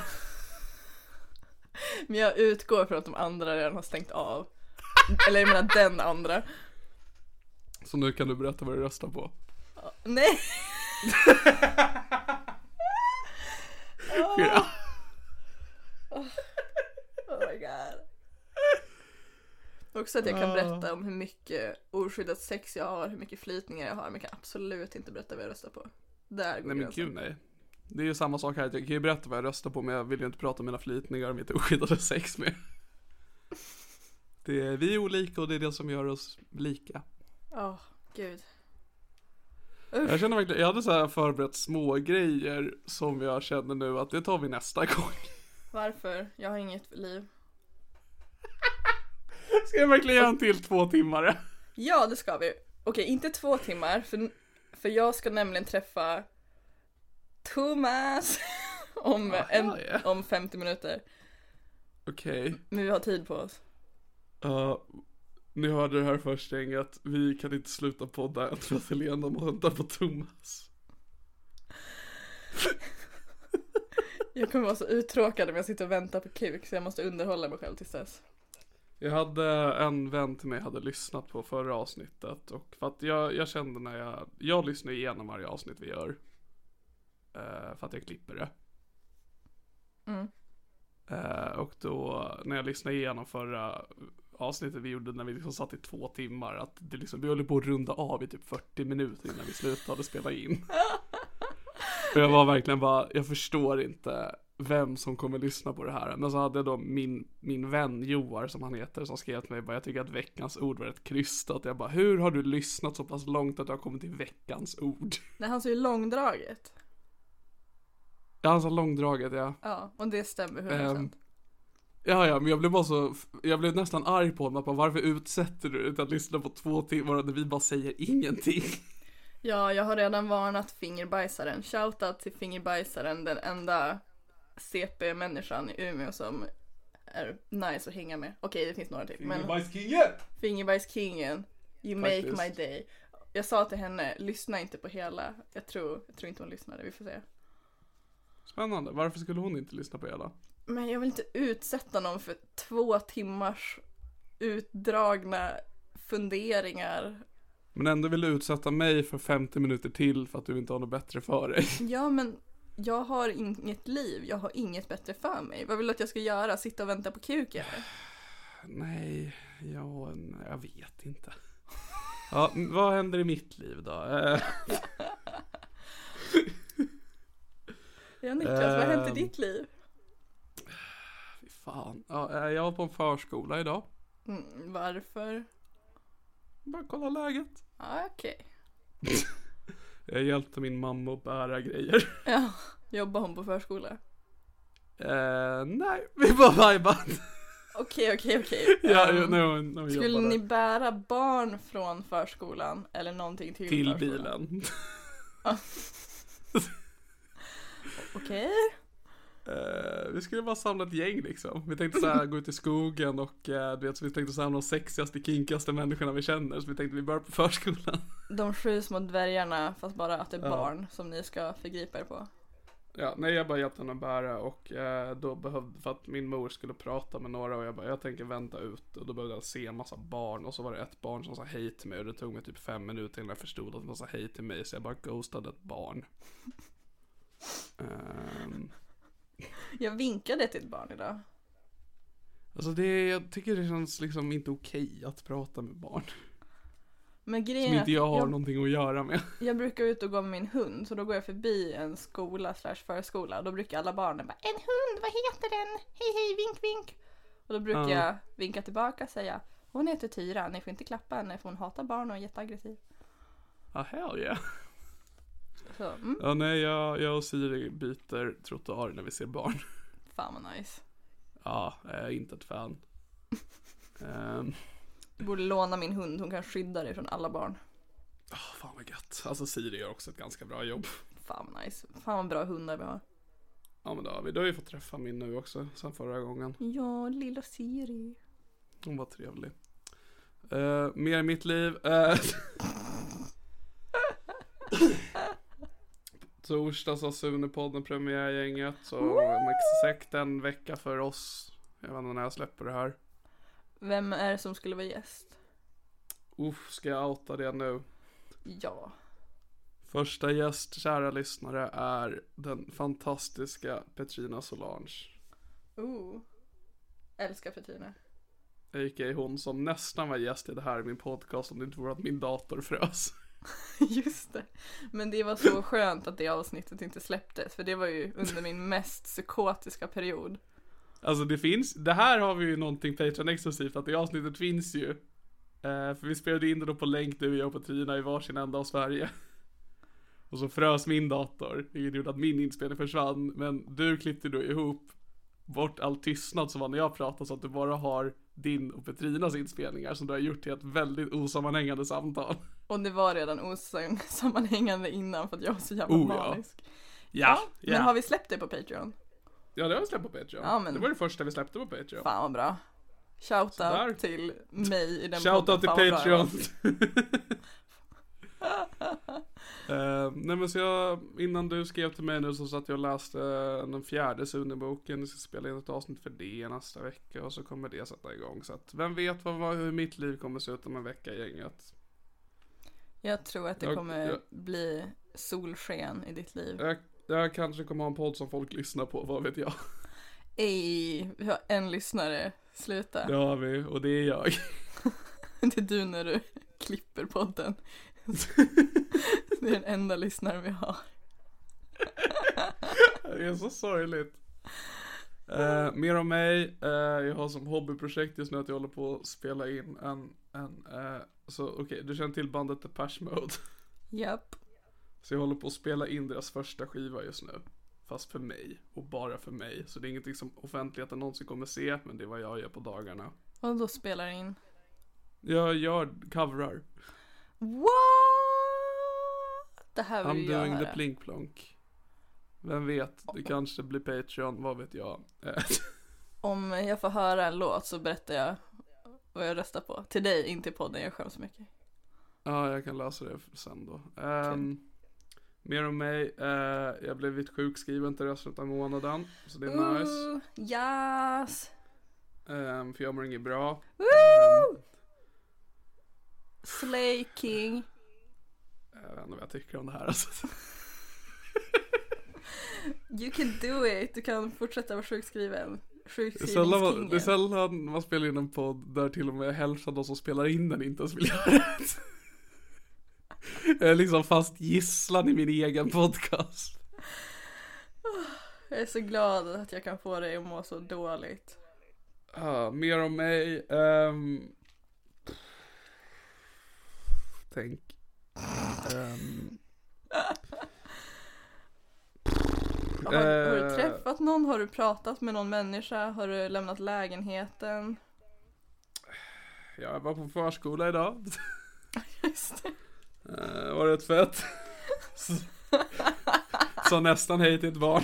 B: Men jag utgår från att de andra redan har stängt av. Eller jag menar den andra.
C: Så nu kan du berätta vad du röstar på.
B: Nej!
C: Ja.
B: Oh my god. Också att jag kan berätta om hur mycket oskyddat sex jag har, hur mycket flytningar jag har, men jag kan absolut inte berätta vad jag röstar på. Där går
C: Nej men gud nej. Det är ju samma sak här, jag kan ju berätta vad jag röstar på men jag vill ju inte prata om mina flytningar och mitt oskyddade sex med. Det är, vi är olika och det är det som gör oss lika.
B: Åh, gud.
C: Jag känner verkligen, jag hade så här förberett små grejer som jag känner nu att det tar vi nästa gång.
B: Varför? Jag har inget liv.
C: Ska jag verkligen göra en till två timmar?
B: Ja, det ska vi. Okej, inte två timmar, för, för jag ska nämligen träffa Thomas om, en,
C: ja.
B: om 50 minuter.
C: Okej,
B: Men vi har tid på oss.
C: ja, ni hörde det här först gänget. Vi kan inte sluta podda än för att Helena må vänta på Thomas.
B: Jag kommer vara så uttråkad om jag sitter och väntar på kuk så jag måste underhålla mig själv tills dess.
C: Jag hade en vän till mig hade lyssnat på förra avsnittet och för att jag, jag kände när jag, jag lyssnar igenom varje avsnitt vi gör. Eh, för att jag klipper det.
B: Mm.
C: Eh, och då när jag lyssnade igenom förra avsnittet vi gjorde när vi liksom satt i två timmar att det liksom, vi höll på att runda av i typ 40 minuter innan vi slutade spela in. Och jag var verkligen bara, jag förstår inte vem som kommer lyssna på det här. Men så hade jag då min, min vän Joar som han heter som skrev till mig bara, jag tycker att veckans ord var rätt krystat. Jag bara, hur har du lyssnat så pass långt att du har kommit till veckans ord?
B: Nej, han sa ju långdraget.
C: Ja, han sa långdraget ja.
B: Ja, och det stämmer 100%.
C: Ehm, Ja, ja, men jag blev bara så, jag blev nästan arg på honom, bara, varför utsätter du dig att lyssna på två timmar när vi bara säger ingenting?
B: Ja, jag har redan varnat fingerbajsaren. Shoutout till fingerbajsaren, den enda CP-människan i Umeå som är nice att hänga med. Okej, det finns några till. Men fingerbajskingen, you make
C: Faktiskt.
B: my day. Jag sa till henne, lyssna inte på hela. Jag tror, jag tror inte hon lyssnade, vi får se.
C: Spännande, varför skulle hon inte lyssna på hela?
B: Men jag vill inte utsätta någon för två timmars utdragna funderingar.
C: Men ändå vill du utsätta mig för 50 minuter till för att du inte har något bättre för dig.
B: Ja, men jag har inget liv, jag har inget bättre för mig. Vad vill du att jag ska göra? Sitta och vänta på kuk eller?
C: Nej, ja, jag vet inte. Ja, vad händer i mitt liv då? Eh,
B: Niklas, vad har hänt i ditt liv?
C: Fan. Ja, eh, jag var på en förskola idag.
B: Mm, varför?
C: Bara kolla läget.
B: Ja, okej.
C: Jag hjälpte min mamma att bära grejer.
B: Ja, jobbar hon på förskola?
C: Eh, nej, vi bara vibade.
B: Okej, okej, okej.
C: Ja, hon
B: Skulle ni bära barn från förskolan eller någonting till
C: Till
B: förskolan?
C: bilen.
B: Okej.
C: Eh, vi skulle bara samla ett gäng liksom. Vi tänkte så här gå ut i skogen och eh, du vet, så vi tänkte samla de sexigaste, kinkigaste människorna vi känner. Så vi tänkte vi börjar på förskolan.
B: De sju små dvärgarna fast bara att det är
C: Ja.
B: barn som ni ska förgripa er på.
C: Ja, nej jag bara hjälpte henne att bära och eh, då behövde, för att min mor skulle prata med några och jag bara, jag tänker vänta ut och då behövde jag se en massa barn och så var det ett barn som sa hej till mig och det tog mig typ fem minuter innan jag förstod att de sa hej till mig så jag bara ghostade ett barn. Ehm,
B: Jag vinkade till ett barn idag.
C: alltså det, jag tycker det känns liksom inte okej att prata med barn.
B: Men grejen
C: Som inte jag har
B: jag,
C: någonting att göra med.
B: jag brukar ut och gå med min hund så då går jag förbi en skola slash förskola och då brukar alla barnen bara En hund, vad heter den? Hej hej, vink vink. Och då brukar
C: Ja.
B: jag vinka tillbaka och säga Hon heter Tyra, ni får inte klappa henne för hon hatar barn och är jätteaggressiv.
C: Ah, hell yeah.
B: Så, mm,
C: Ja nej jag, jag och Siri byter trottoar när vi ser barn.
B: fan vad nice.
C: Ja, jag är inte ett fan. Ehm,
B: Du borde låna min hund, hon kan skydda dig från alla barn.
C: ah, fan vad gött. Alltså Siri gör också ett ganska bra jobb.
B: Fan vad nice. Fan vad bra hundar vi har.
C: Ja men då har vi, då har vi fått träffa min nu också sen förra gången.
B: Ja, lilla Siri.
C: Hon var trevlig. Uh, mer i mitt liv. Uh, Torsdag så har Sunepodden premiärgänget. Så om exakt en vecka för oss. Jag vet inte när jag släpper det här.
B: Vem är det som skulle vara gäst?
C: Uff, ska jag outa det nu?
B: Ja.
C: Första gäst, kära lyssnare, är den fantastiska Petrina Solange.
B: Ooh. Älskar Petrina.
C: A.k.a. hon som nästan var gäst i det här i min podcast om det inte vore att min dator frös.
B: Just det. Men det var så skönt att det avsnittet inte släpptes. För det var ju under min mest psykotiska period.
C: Alltså det finns, det här har vi ju någonting Patreon exklusivt att det avsnittet finns ju. Eh, för vi spelade in det då på länk du, och jag och Petrina i varsin ända av Sverige. Och så frös min dator, vilket gjorde att min inspelning försvann. Men du klippte då ihop bort all tystnad som var när jag pratade så att du bara har din och Petrinas inspelningar som du har gjort till ett väldigt osammanhängande samtal.
B: Och det var redan osammanhängande innan för att jag var så jävla
C: Oh, ja.
B: manisk.
C: Ja,
B: Men har vi släppt det på Patreon?
C: Ja, det har vi släppt på Patreon.
B: Ja, men-
C: Det var det första vi släppte på Patreon.
B: Fan vad bra. Shoutout till mig i den
C: Shoutout till Patreon. Eh, nej men så jag, innan du skrev till mig nu så satt jag och läste eh, den fjärde Sune-boken. Jag ska spela in ett avsnitt för det nästa vecka och så kommer det sätta igång. Så att vem vet vad, vad, hur mitt liv kommer se ut om en vecka gänget.
B: Jag tror att det
C: Jag-
B: kommer
C: jag-
B: bli solsken i ditt liv.
C: Jag, jag kanske kommer ha en podd som folk lyssnar på, vad vet jag.
B: Ej, vi har en lyssnare. Sluta.
C: Det har vi och det är jag.
B: Det är du när du klipper podden. Det är den enda lyssnaren vi har.
C: Det är så sorgligt. Eh, mer om mig. Eh, jag har som hobbyprojekt just nu att jag håller på att spela in en, en eh, så okej, du känner till bandet Depeche Mode.
B: Japp.
C: Så jag håller på att spela in deras första skiva just nu. Fast för mig och bara för mig. Så det är ingenting som offentligheten någonsin kommer se, men det är vad jag gör på dagarna.
B: Och då spelar in.
C: Jag gör coverar.
B: What? Det här vill
C: I'm
B: jag
C: doing the
B: höra.
C: plink plonk. Vem vet, det kanske blir Patreon, vad vet jag.
B: Om jag får höra en låt så berättar jag vad jag röstar på. Till dig, inte till podden. Jag skäms mycket.
C: Ja, jag kan lösa det sen då. Ehm, mer om mig. Uh, jag har blivit sjukskriven till resten av månaden. Så det är nice.
B: Ooh, yes!
C: Ehm, för jag mår inget bra.
B: Woo! Slay King.
C: Jag vet inte vad jag tycker om det här alltså.
B: You can do it. Du kan fortsätta vara sjukskriven.
C: Man, det är
B: Sjukskrivningskingen.
C: sällan man spelar in en podd där till och med hälften av de som spelar in den inte ens vill göra det. Jag är liksom fast gisslan i min egen podcast.
B: Jag är så glad att jag kan få dig att må så dåligt.
C: Ja, mer om mig. ehm, tänk. Ehm,
B: Har, har du
C: eh,
B: träffat någon? Har du pratat med någon människa? Har du lämnat lägenheten?
C: Jag var på förskola idag.
B: Just det.
C: Uh, var rätt fett. Sa nästan hej till ett barn.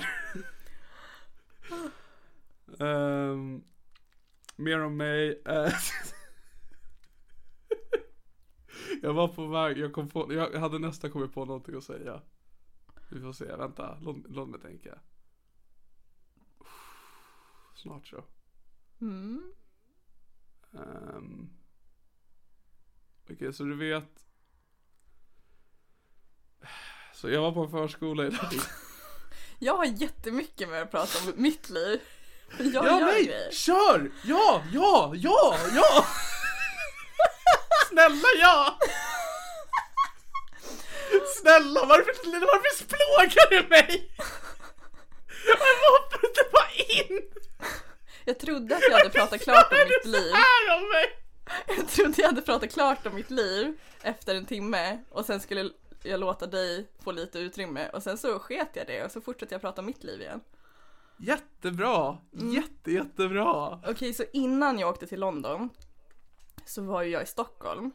C: Ehm, mer om mig. eh, jag var på väg, jag kom på, jag hade nästan kommit på någonting att säga. Vi får se, vänta, låt, låt mig tänka. Snart så.
B: Mm.
C: Um, Okej, så du vet. Så jag var på en förskola idag.
B: Jag har jättemycket med att prata om mitt liv. Jag
C: ja,
B: gör
C: nej!
B: grejer.
C: Kör! Ja, ja, ja, ja! Snälla ja! Snälla, varför, varför plågar du mig? Varför inte bara in?
B: Jag trodde att jag hade pratat klart om mitt liv.
C: Om mig!
B: Jag trodde jag hade pratat klart om mitt liv efter en timme och sen skulle jag låta dig få lite utrymme och sen så sket jag det och så fortsatte jag prata om mitt liv igen.
C: Jättebra, jätte, jättebra.
B: Okej, så innan jag åkte till London så var ju jag i Stockholm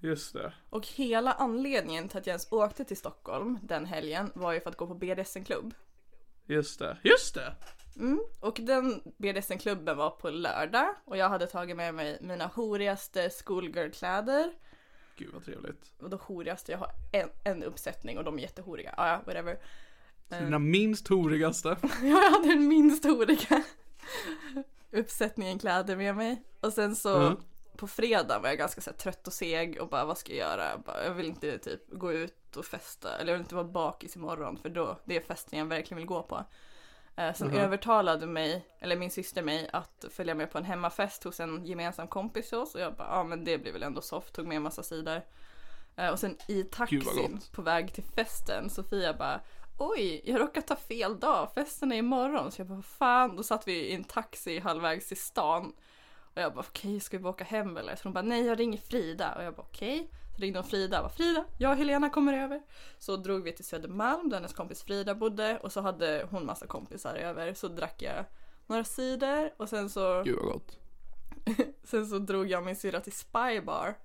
C: Just det.
B: och hela anledningen till att jag ens åkte till Stockholm den helgen var ju för att gå på BDSM-klubb.
C: Just det, just det!
B: Mm. Och den BDSM-klubben var på lördag och jag hade tagit med mig mina horigaste schoolgirl-kläder.
C: Gud vad trevligt.
B: Och då horigaste, jag har en, en uppsättning och de är jättehoriga. Ja, ja, whatever.
C: Dina minst horigaste.
B: Jag hade den minst horiga uppsättningen kläder med mig. Och sen så
C: Mm.
B: På fredag var jag ganska så här, trött och seg och bara vad ska jag göra? Jag, bara, jag vill inte typ gå ut och festa eller jag vill inte vara bakis imorgon för då det är festen jag verkligen vill gå på. Eh, Sen
C: Mhm.
B: övertalade mig, eller min syster mig att följa med på en hemmafest hos en gemensam kompis till oss och jag bara ja men det blir väl ändå soft, tog med en massa sidor. Eh, Och sen i taxin på väg till festen Sofia bara Oj, jag råkade ta fel dag, festen är imorgon. Så jag bara, fan, då satt vi i en taxi halvvägs till stan. Och jag bara, okej, ska vi bara åka hem eller? Så hon bara, nej jag ringer Frida. Och jag bara, okej. Så ringde hon Frida, jag bara, Frida, jag och Helena kommer över. Så drog vi till Södermalm där hennes kompis Frida bodde. Och så hade hon massa kompisar över. Så drack jag några cider och sen så,
C: Gud vad gott.
B: sen så drog jag min syrra till Spybar.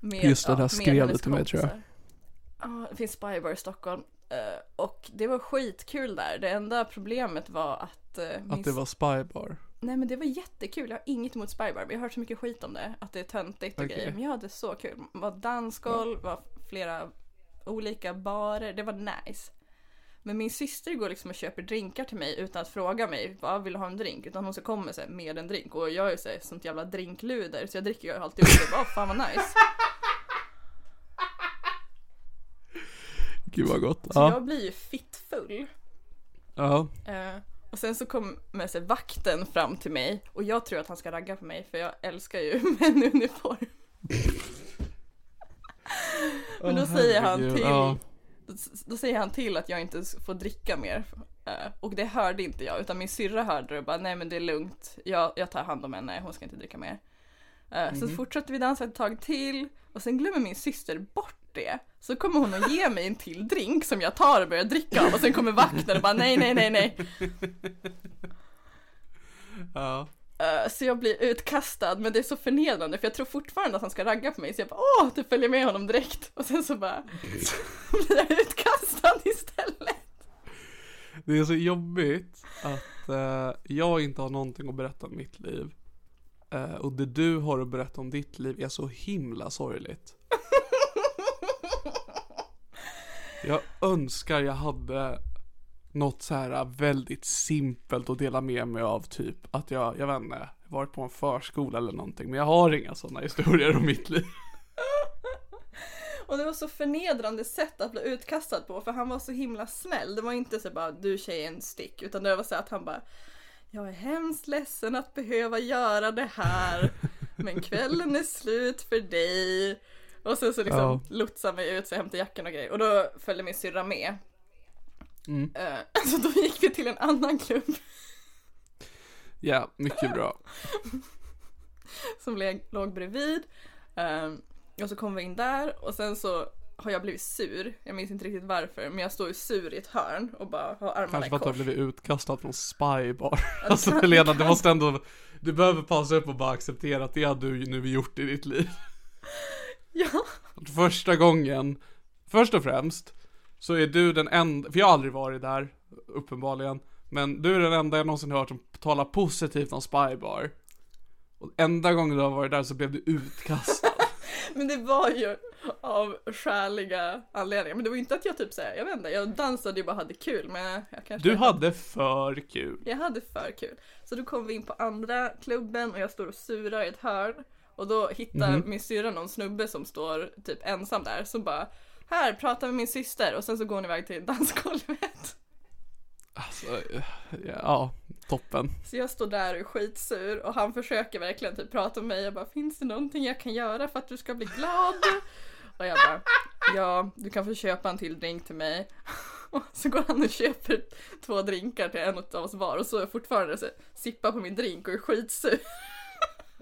B: Med,
C: Just det, där
B: med
C: skrev du till mig, tror jag.
B: Ja, det finns Spybar i Stockholm. Eh, och det var skitkul där. Det enda problemet var att... eh, min
C: Att det var spybar.
B: Nej men det var jättekul. Jag har inget emot Spybar. Men jag har hört så mycket skit om det. Att det är töntigt och
C: Okej.
B: grejer. Men jag hade så kul. Det var dansgolv, var flera olika barer. Det var nice. Men min syster går liksom och köper drinkar till mig utan att fråga mig vad vill du ha en drink? Utan hon så kommer så här, med en drink och jag är så här, sånt jävla drinkluder så jag dricker ju alltid upp det. Bara, fan vad nice.
C: Gud vad gott.
B: Så
C: Ja.
B: jag blir ju fittfull.
C: ja.
B: Eh, och sen så kommer så vakten fram till mig och jag tror att han ska ragga på mig för jag älskar ju män i uniform. Men då säger han till, då, säger han till att jag inte får dricka mer. Eh, och det hörde inte jag utan min syrra hörde det och bara nej men det är lugnt, jag, jag tar hand om henne, hon ska inte dricka mer. Eh, Så
C: Mhm.
B: fortsätter vi dansa ett tag till och sen glömmer min syster bort det. Så kommer hon att ge mig en till drink som jag tar och börjar dricka av och sen kommer vakten och bara nej nej nej nej.
C: ja.
B: Eh, Så jag blir utkastad men det är så förnedrande för jag tror fortfarande att han ska ragga på mig så jag bara åh, du följer med honom direkt och sen så bara blir jag utkastad istället.
C: Det är så jobbigt att eh, jag inte har någonting att berätta om mitt liv. Eh, och det du har att berätta om ditt liv är så himla sorgligt. Jag önskar jag hade något så här väldigt simpelt att dela med mig av typ att jag, jag vet inte, varit på en förskola eller någonting. Men jag har inga sådana historier om mitt liv.
B: Och det var så förnedrande sätt att bli utkastad på för han var så himla snäll. Det var inte så bara du tjejen stick utan det var så att han bara Jag är hemskt ledsen att behöva göra det här men kvällen är slut för dig. Och sen så liksom
C: Ja.
B: lotsade mig ut så jag hämtade jackan och grejer och då följde min syrra med.
C: Mm.
B: Eh, så då gick vi till en annan klubb
C: Ja, mycket bra.
B: som låg bredvid. Ehm, och så kom vi in där och sen så har jag blivit sur. Jag minns inte riktigt varför men jag står ju sur i ett hörn och bara har armarna
C: Kanske för att du har blivit utkastad från Spybar.
B: det
C: Alltså
B: kan-
C: Helena,
B: det
C: du
B: kan-
C: måste ändå, du behöver pausa upp och bara acceptera att det har du nu gjort i ditt liv.
B: Ja,
C: Att Första gången, först och främst, så är du den enda, för jag har aldrig varit där, uppenbarligen. Men du är den enda jag någonsin hört som talar positivt om Spybar. Och enda gången du har varit där så blev du utkastad.
B: men det var ju av skäliga anledningar. Men det var ju inte att jag typ såhär, jag vet inte, jag dansade ju bara hade kul men jag, kanske
C: Du hade för kul.
B: Jag hade för kul. Så då kom vi in på andra klubben och jag står och surar i ett hörn. Och då hittar
C: Mhm.
B: min syrra någon snubbe som står typ ensam där som bara Här, prata med min syster och sen så går hon iväg till dansgolvet.
C: Alltså, ja, toppen.
B: Så jag står där och är skitsur och han försöker verkligen typ prata med mig. Jag bara, finns det någonting jag kan göra för att du ska bli glad? Och jag bara, ja, du kan få köpa en till drink till mig. Och så går han och köper två drinkar till en av oss var och så är jag fortfarande så sippar på min drink och är skitsur.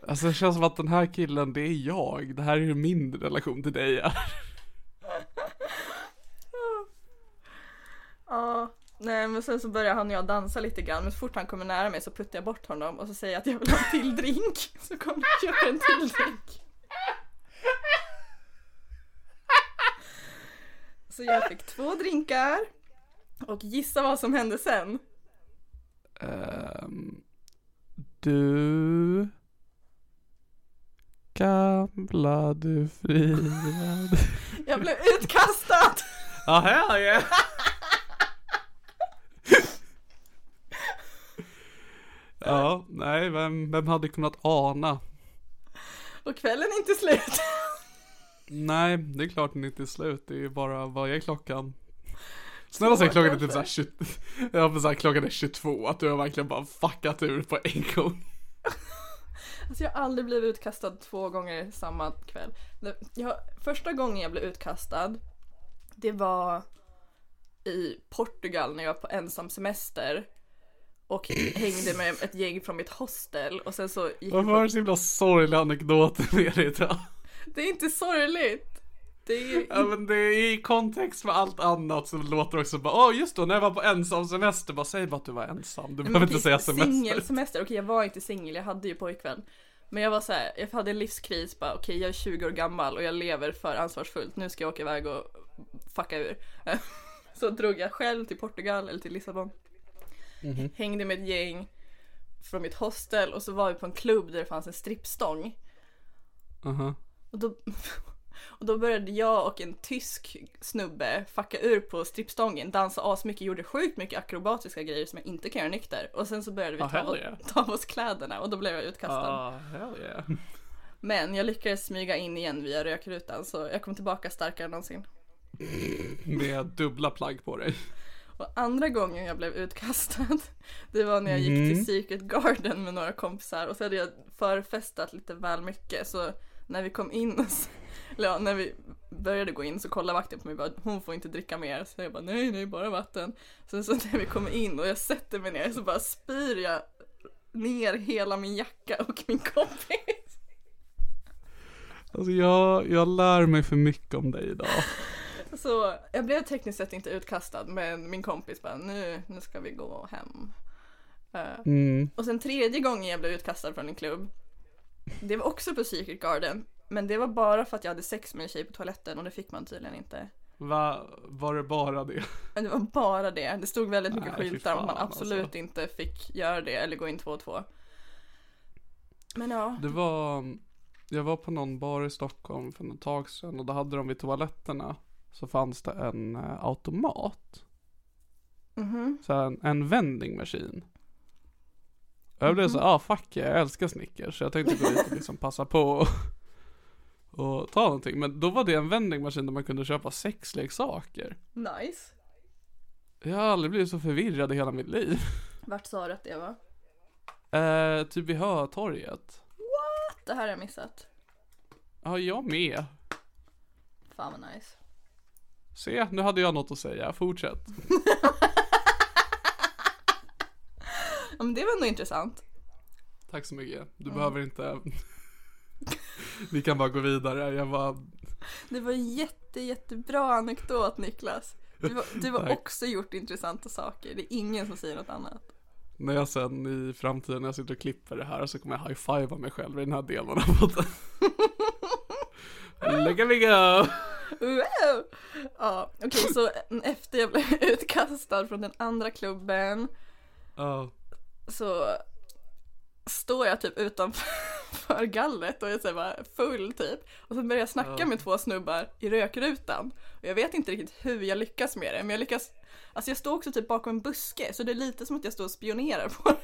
C: Alltså det känns som att den här killen, det är jag. Det här är hur min relation till dig är.
B: Ja, nej men sen så börjar han och jag dansa lite grann men så fort han kommer nära mig så puttar jag bort honom och så säger jag att jag vill ha en till drink. Så kommer jag och köper en till drink. Så jag fick två drinkar och gissa vad som hände sen.
C: Ehm, du Gamla du fria
B: Jag blev utkastad!
C: Ja, hell yeah! Ja, nej, vem, vem hade kunnat ana?
B: Och kvällen är inte slut.
C: Nej, det är klart den inte är slut. Det är ju bara, vad är klockan? Snälla säg klockan är typ såhär 20, ja men såhär klockan är 22, att du har verkligen bara fuckat ur på en gång.
B: Alltså jag har aldrig blivit utkastad två gånger samma kväll. Jag, första gången jag blev utkastad, det var i Portugal när jag var på ensam semester och hängde med ett gäng från mitt hostel och sen så gick
C: Varför har du så himla sorgliga anekdoter med dig?
B: Det är inte sorgligt! Det är
C: Ja men det är i kontext med allt annat så låter det också bara, åh just då när jag var på ensam semester, bara säg bara att du var ensam, du behöver inte säga semester.
B: Singelsemester, okej jag var inte singel, jag hade ju pojkvän. Men jag var så här, jag hade en livskris bara, okej jag är 20 år gammal och jag lever för ansvarsfullt, nu ska jag åka iväg och fucka ur. Så drog jag själv till Portugal eller till Lissabon. Hängde med ett gäng från mitt hostel och så var vi på en klubb där det fanns en strippstång.
C: Aha.
B: Och då, och då började jag och en tysk snubbe fucka ur på strippstången, dansa asmycket, gjorde sjukt mycket akrobatiska grejer som jag inte kan göra nykter. Och sen så började vi
C: Ah,
B: ta, av-
C: yeah.
B: ta av oss kläderna och då blev jag utkastad.
C: Ah, hell yeah.
B: Men jag lyckades smyga in igen via rökrutan så jag kom tillbaka starkare än någonsin.
C: Med dubbla plagg på dig.
B: Och andra gången jag blev utkastad, det var när jag gick till Secret Garden med några kompisar och så hade jag förfestat lite väl mycket så när vi kom in, så- eller ja, när vi började gå in så kollade vakten på mig och bara hon får inte dricka mer så jag bara nej nej bara vatten. Sen så när vi kommer in och jag sätter mig ner så bara spyr jag ner hela min jacka och min kompis.
C: Alltså jag, jag lär mig för mycket om dig idag.
B: Så jag blev tekniskt sett inte utkastad men min kompis bara nu, nu ska vi gå hem. Eh,
C: Mm.
B: Och sen tredje gången jag blev utkastad från en klubb. Det var också på Secret Garden. Men det var bara för att jag hade sex med en tjej på toaletten och det fick man tydligen inte.
C: Va, var det bara det?
B: Men det var bara det. Det stod väldigt mycket
C: Nej,
B: skyltar om att man
C: fan,
B: absolut
C: alltså.
B: inte fick göra det eller gå in två och två. Men ja.
C: Det var, jag var på någon bar i Stockholm för ett tag sedan och då hade de vid toaletterna så fanns det en eh, automat.
B: Mhm.
C: Så en, en vending machine. Jag blev så, ah fuck jag älskar Snickers. Så jag tänkte gå dit och liksom passa på och, ta någonting. Men då var det en vending machine där man kunde köpa sexleksaker.
B: Nice.
C: Jag har aldrig blivit så förvirrad i hela mitt liv.
B: Vart sa du att det var?
C: Eh, typ vid Hötorget.
B: Det här har jag missat.
C: Ja, jag med.
B: Fan vad nice.
C: Se, nu hade jag något att säga. Fortsätt.
B: Ja, men det var ändå intressant.
C: Tack så mycket. Du behöver inte... Vi kan bara gå vidare. Jag var...
B: Det var en jätte, jättebra anekdot Niklas. Du, var, du har också gjort intressanta saker. Det är ingen som säger något annat.
C: När jag sen i framtiden när jag sitter och klipper det här så kommer jag high-fivea mig själv i den här delen av podden. Look at me go!
B: Wow! Ja, okej så efter jag blev utkastad från den andra klubben
C: Ja.
B: så står jag typ utanför gallret och så här bara full typ. Och så börjar jag snacka
C: Ja.
B: med två snubbar i rökrutan. Och jag vet inte riktigt hur jag lyckas med det, men jag lyckas Alltså jag står också typ bakom en buske, så det är lite som att jag står och spionerar på dem.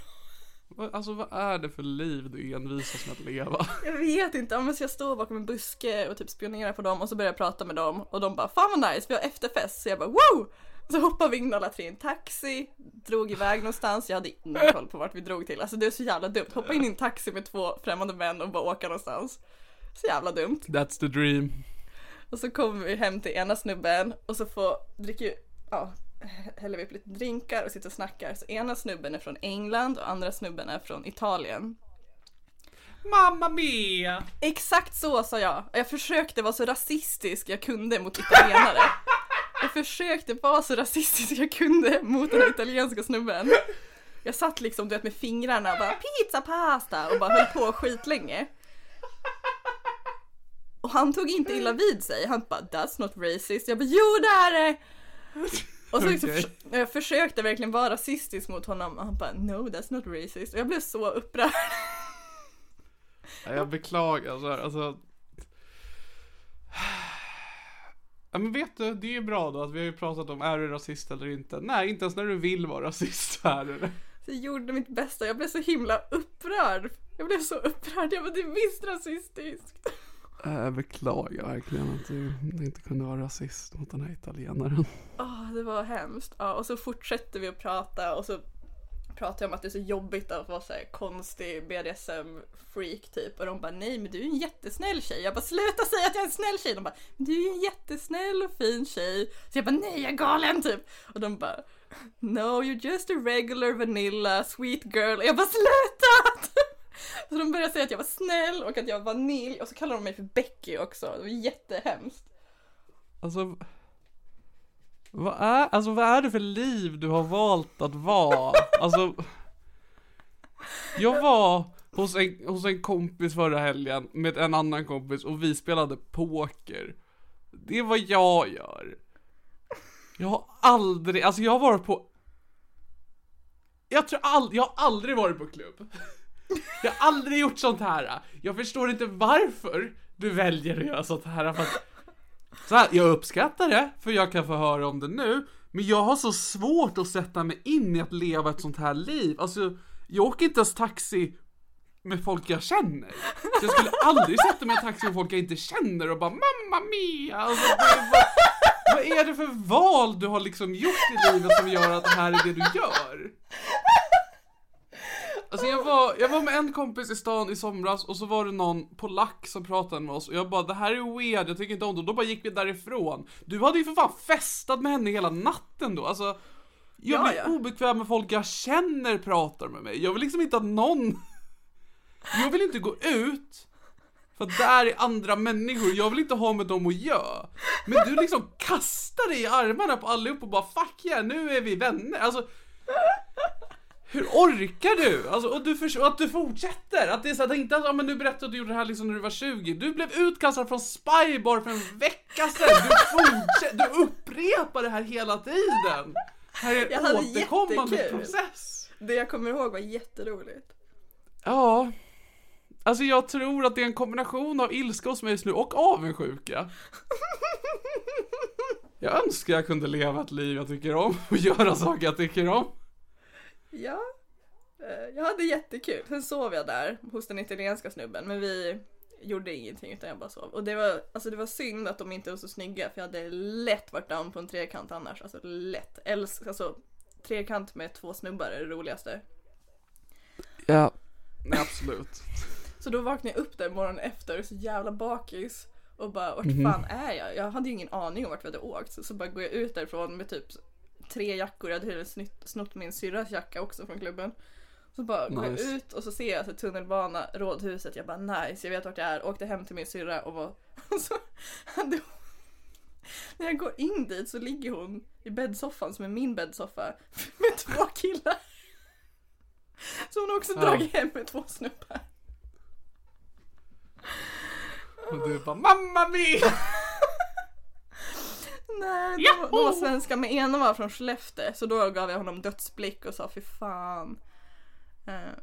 C: Vad- Alltså vad är det för liv du envisas med att leva?
B: Jag vet inte, men så jag står bakom en buske och typ spionerar på dem och så börjar jag prata med dem och de bara Fan vad nice, vi har efterfest. Så jag bara wow! Så hoppade vi in alla tre i en taxi, drog iväg någonstans, jag hade ingen koll på vart vi drog till. Alltså det är så jävla dumt, hoppa in i en taxi med två främmande män och bara åka någonstans. Så jävla dumt.
C: That's the dream.
B: Och så kommer vi hem till ena snubben och så får, dricker ja, häller vi upp lite drinkar och sitter och snackar. Så ena snubben är från England och andra snubben är från Italien.
C: Mamma mia!
B: Exakt så sa jag. Jag försökte vara så rasistisk jag kunde mot italienare. Jag försökte vara så rasistisk jag kunde mot den här italienska snubben. Jag satt liksom du vet med fingrarna och bara pizza pasta och bara höll på skitlänge. Och han tog inte illa vid sig. Han bara that's not racist. Jag bara jo det är det! Och så liksom, förs- jag försökte verkligen vara rasistisk mot honom och han bara no that's not racist. Och jag blev så upprörd.
C: Ja, Jag beklagar så här, alltså. Ja men vet du, det är ju bra då att vi har ju pratat om är du rasist eller inte. Nej, inte ens när du vill vara rasist är du det.
B: Jag gjorde mitt bästa, jag blev så himla upprörd. Jag blev så upprörd, jag bara det är visst rasistiskt.
C: Jag beklagar verkligen att du inte kunde vara rasist mot den här italienaren.
B: Åh, det var hemskt. Ja, och så fortsätter vi att prata och så pratar jag om att det är så jobbigt att vara så här konstig BDSM-freak typ. Och de bara nej men du är en jättesnäll tjej. Jag bara sluta säga att jag är en snäll tjej. De bara men du är en jättesnäll och fin tjej. Så jag bara nej jag är galen typ. Och de bara no you're just a regular vanilla sweet girl. Och jag bara sluta! Så de började säga att jag var snäll och att jag var vanilj och så kallar de mig för Becky också. Det var jättehemskt.
C: Alltså. Vad är, alltså vad är det för liv du har valt att vara? Alltså. Jag var hos en, hos en kompis förra helgen med en annan kompis och vi spelade poker. Det är vad jag gör. Jag har aldrig, alltså jag har varit på Jag tror aldrig, jag har aldrig varit på klubb. Jag har aldrig gjort sånt här. Jag förstår inte varför du väljer att göra sånt här. För att, så här, jag uppskattar det, för jag kan få höra om det nu. Men jag har så svårt att sätta mig in i att leva ett sånt här liv. Alltså, jag åker inte ens taxi med folk jag känner. Så jag skulle aldrig sätta mig i en taxi med folk jag inte känner och bara mamma mia! Alltså, vad, vad är det för val du har liksom gjort i livet som gör att det här är det du gör? Alltså jag var, jag var med en kompis i stan i somras och så var det någon polack som pratade med oss och jag bara det här är weird, jag tycker inte om det. Och då bara gick vi därifrån. Du hade ju för fan festat med henne hela natten då. Alltså, jag
B: Ja,
C: blir
B: ja.
C: obekväm med folk jag känner pratar med mig. Jag vill liksom inte att någon... Jag vill inte gå ut för att där är andra människor, jag vill inte ha med dem att göra. Men du liksom kastar dig i armarna på allihop och bara fuck yeah, nu är vi vänner. Alltså, hur orkar du? Alltså, och du för, och att du fortsätter. Att det är så det inte att, men du berättade att du gjorde det här liksom när du var 20. Du blev utkastad från Spybar för en vecka sedan. Du fortsätter, du upprepar det här hela tiden. Det här är en återkommande
B: jättekul.
C: process.
B: Det jag kommer ihåg var jätteroligt.
C: Ja. Alltså jag tror att det är en kombination av ilska hos mig just nu och avundsjuka. Jag önskar jag kunde leva ett liv jag tycker om och göra saker jag tycker om.
B: Ja, eh, jag hade jättekul. Sen sov jag där hos den italienska snubben men vi gjorde ingenting utan jag bara sov. Och det var, alltså det var synd att de inte var så snygga för jag hade lätt varit down på en trekant annars. Alltså lätt. Älsk, alltså trekant med två snubbar är det roligaste.
C: Ja. Nej, absolut.
B: Så då vaknade jag upp där morgonen efter så jävla bakis. Och bara vart
C: Mhm.
B: fan är jag? Jag hade ju ingen aning om vart vi hade åkt. Så, så bara går jag ut därifrån med typ tre jackor. Jag hade snytt, snott min syrras jacka också från klubben. Så bara går
C: Nice.
B: jag ut och så ser jag alltså tunnelbana, rådhuset. Jag bara nice, jag vet vart jag är. Åkte hem till min syrra och var... Så hade. När jag går in dit så ligger hon i bäddsoffan som är min bäddsoffa med två killar. Så hon har också dragit hem med två snubbar.
C: Och du bara mamma mia!
B: Nej, de, de var svenska men ena var från Skellefteå så då gav jag honom dödsblick och sa fy fan. Eh,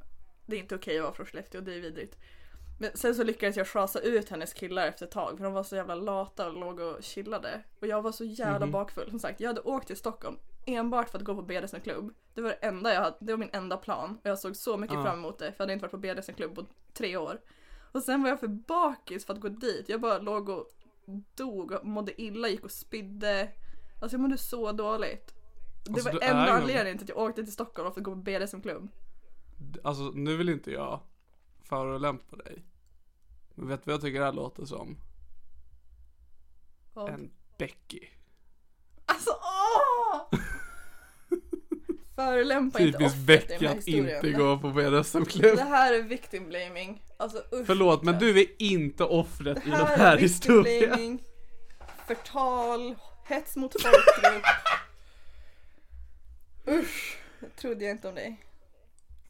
B: det är inte okej att vara från Skellefteå, det är vidrigt. Men sen så lyckades jag schasa ut hennes killar efter ett tag för de var så jävla lata och låg och chillade. Och jag var så jävla bakfull. Som sagt, jag hade åkt till Stockholm enbart för att gå på BDSM klubb. Det var det enda jag hade, det var min enda plan. Och jag såg så mycket
C: Ja.
B: fram emot det för jag hade inte varit på BDSM klubb på tre år. Och sen var jag för bakis för att gå dit. Jag bara låg och dog och mådde illa, gick och spydde. Alltså jag mådde så dåligt. Det
C: Alltså,
B: var enda anledningen till att jag åkte till Stockholm för att gå på BDSM-klubb.
C: Alltså nu vill inte jag förolämpa dig. Men vet du vad jag tycker det här låter som?
B: Vad?
C: En Becky.
B: Alltså åh! Förolämpa inte
C: Typiskt
B: här
C: att
B: historien.
C: inte gå på BDSM-klubb.
B: Det här är victim blaming. Alltså usch.
C: Förlåt men du är inte offret i
B: Det
C: den
B: här
C: här
B: är victim
C: historien.
B: blaming. Förtal, hets mot folkgrupp. Usch, det trodde jag inte om dig.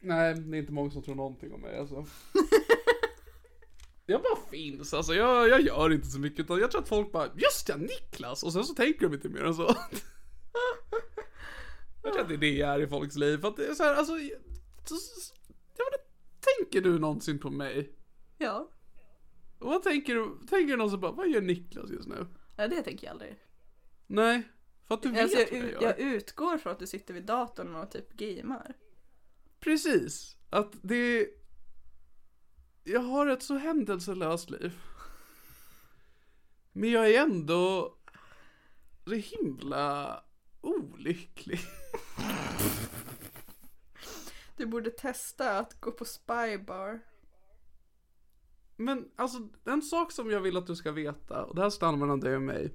C: Nej, det är inte många som tror någonting om mig alltså. Jag bara finns, alltså jag, jag gör inte så mycket utan jag tror att folk bara Just ja, Niklas! Och sen så tänker de inte mer än så. Jag tror att det är i folks liv, för att det är så här, alltså jag, jag vet Tänker du någonsin på mig?
B: Ja.
C: Och vad tänker du, tänker du någonsin bara, vad gör Niklas just nu?
B: Nej, det tänker jag aldrig.
C: Nej, för att du vet
B: Alltså, jag,
C: vad jag gör.
B: jag utgår från att du sitter vid datorn och typ gamer.
C: Precis. Att det... Jag har ett så händelselöst liv. Men jag är ändå så himla olycklig.
B: Du borde testa att gå på spybar.
C: Men alltså en sak som jag vill att du ska veta, och det här stannar mellan dig och mig.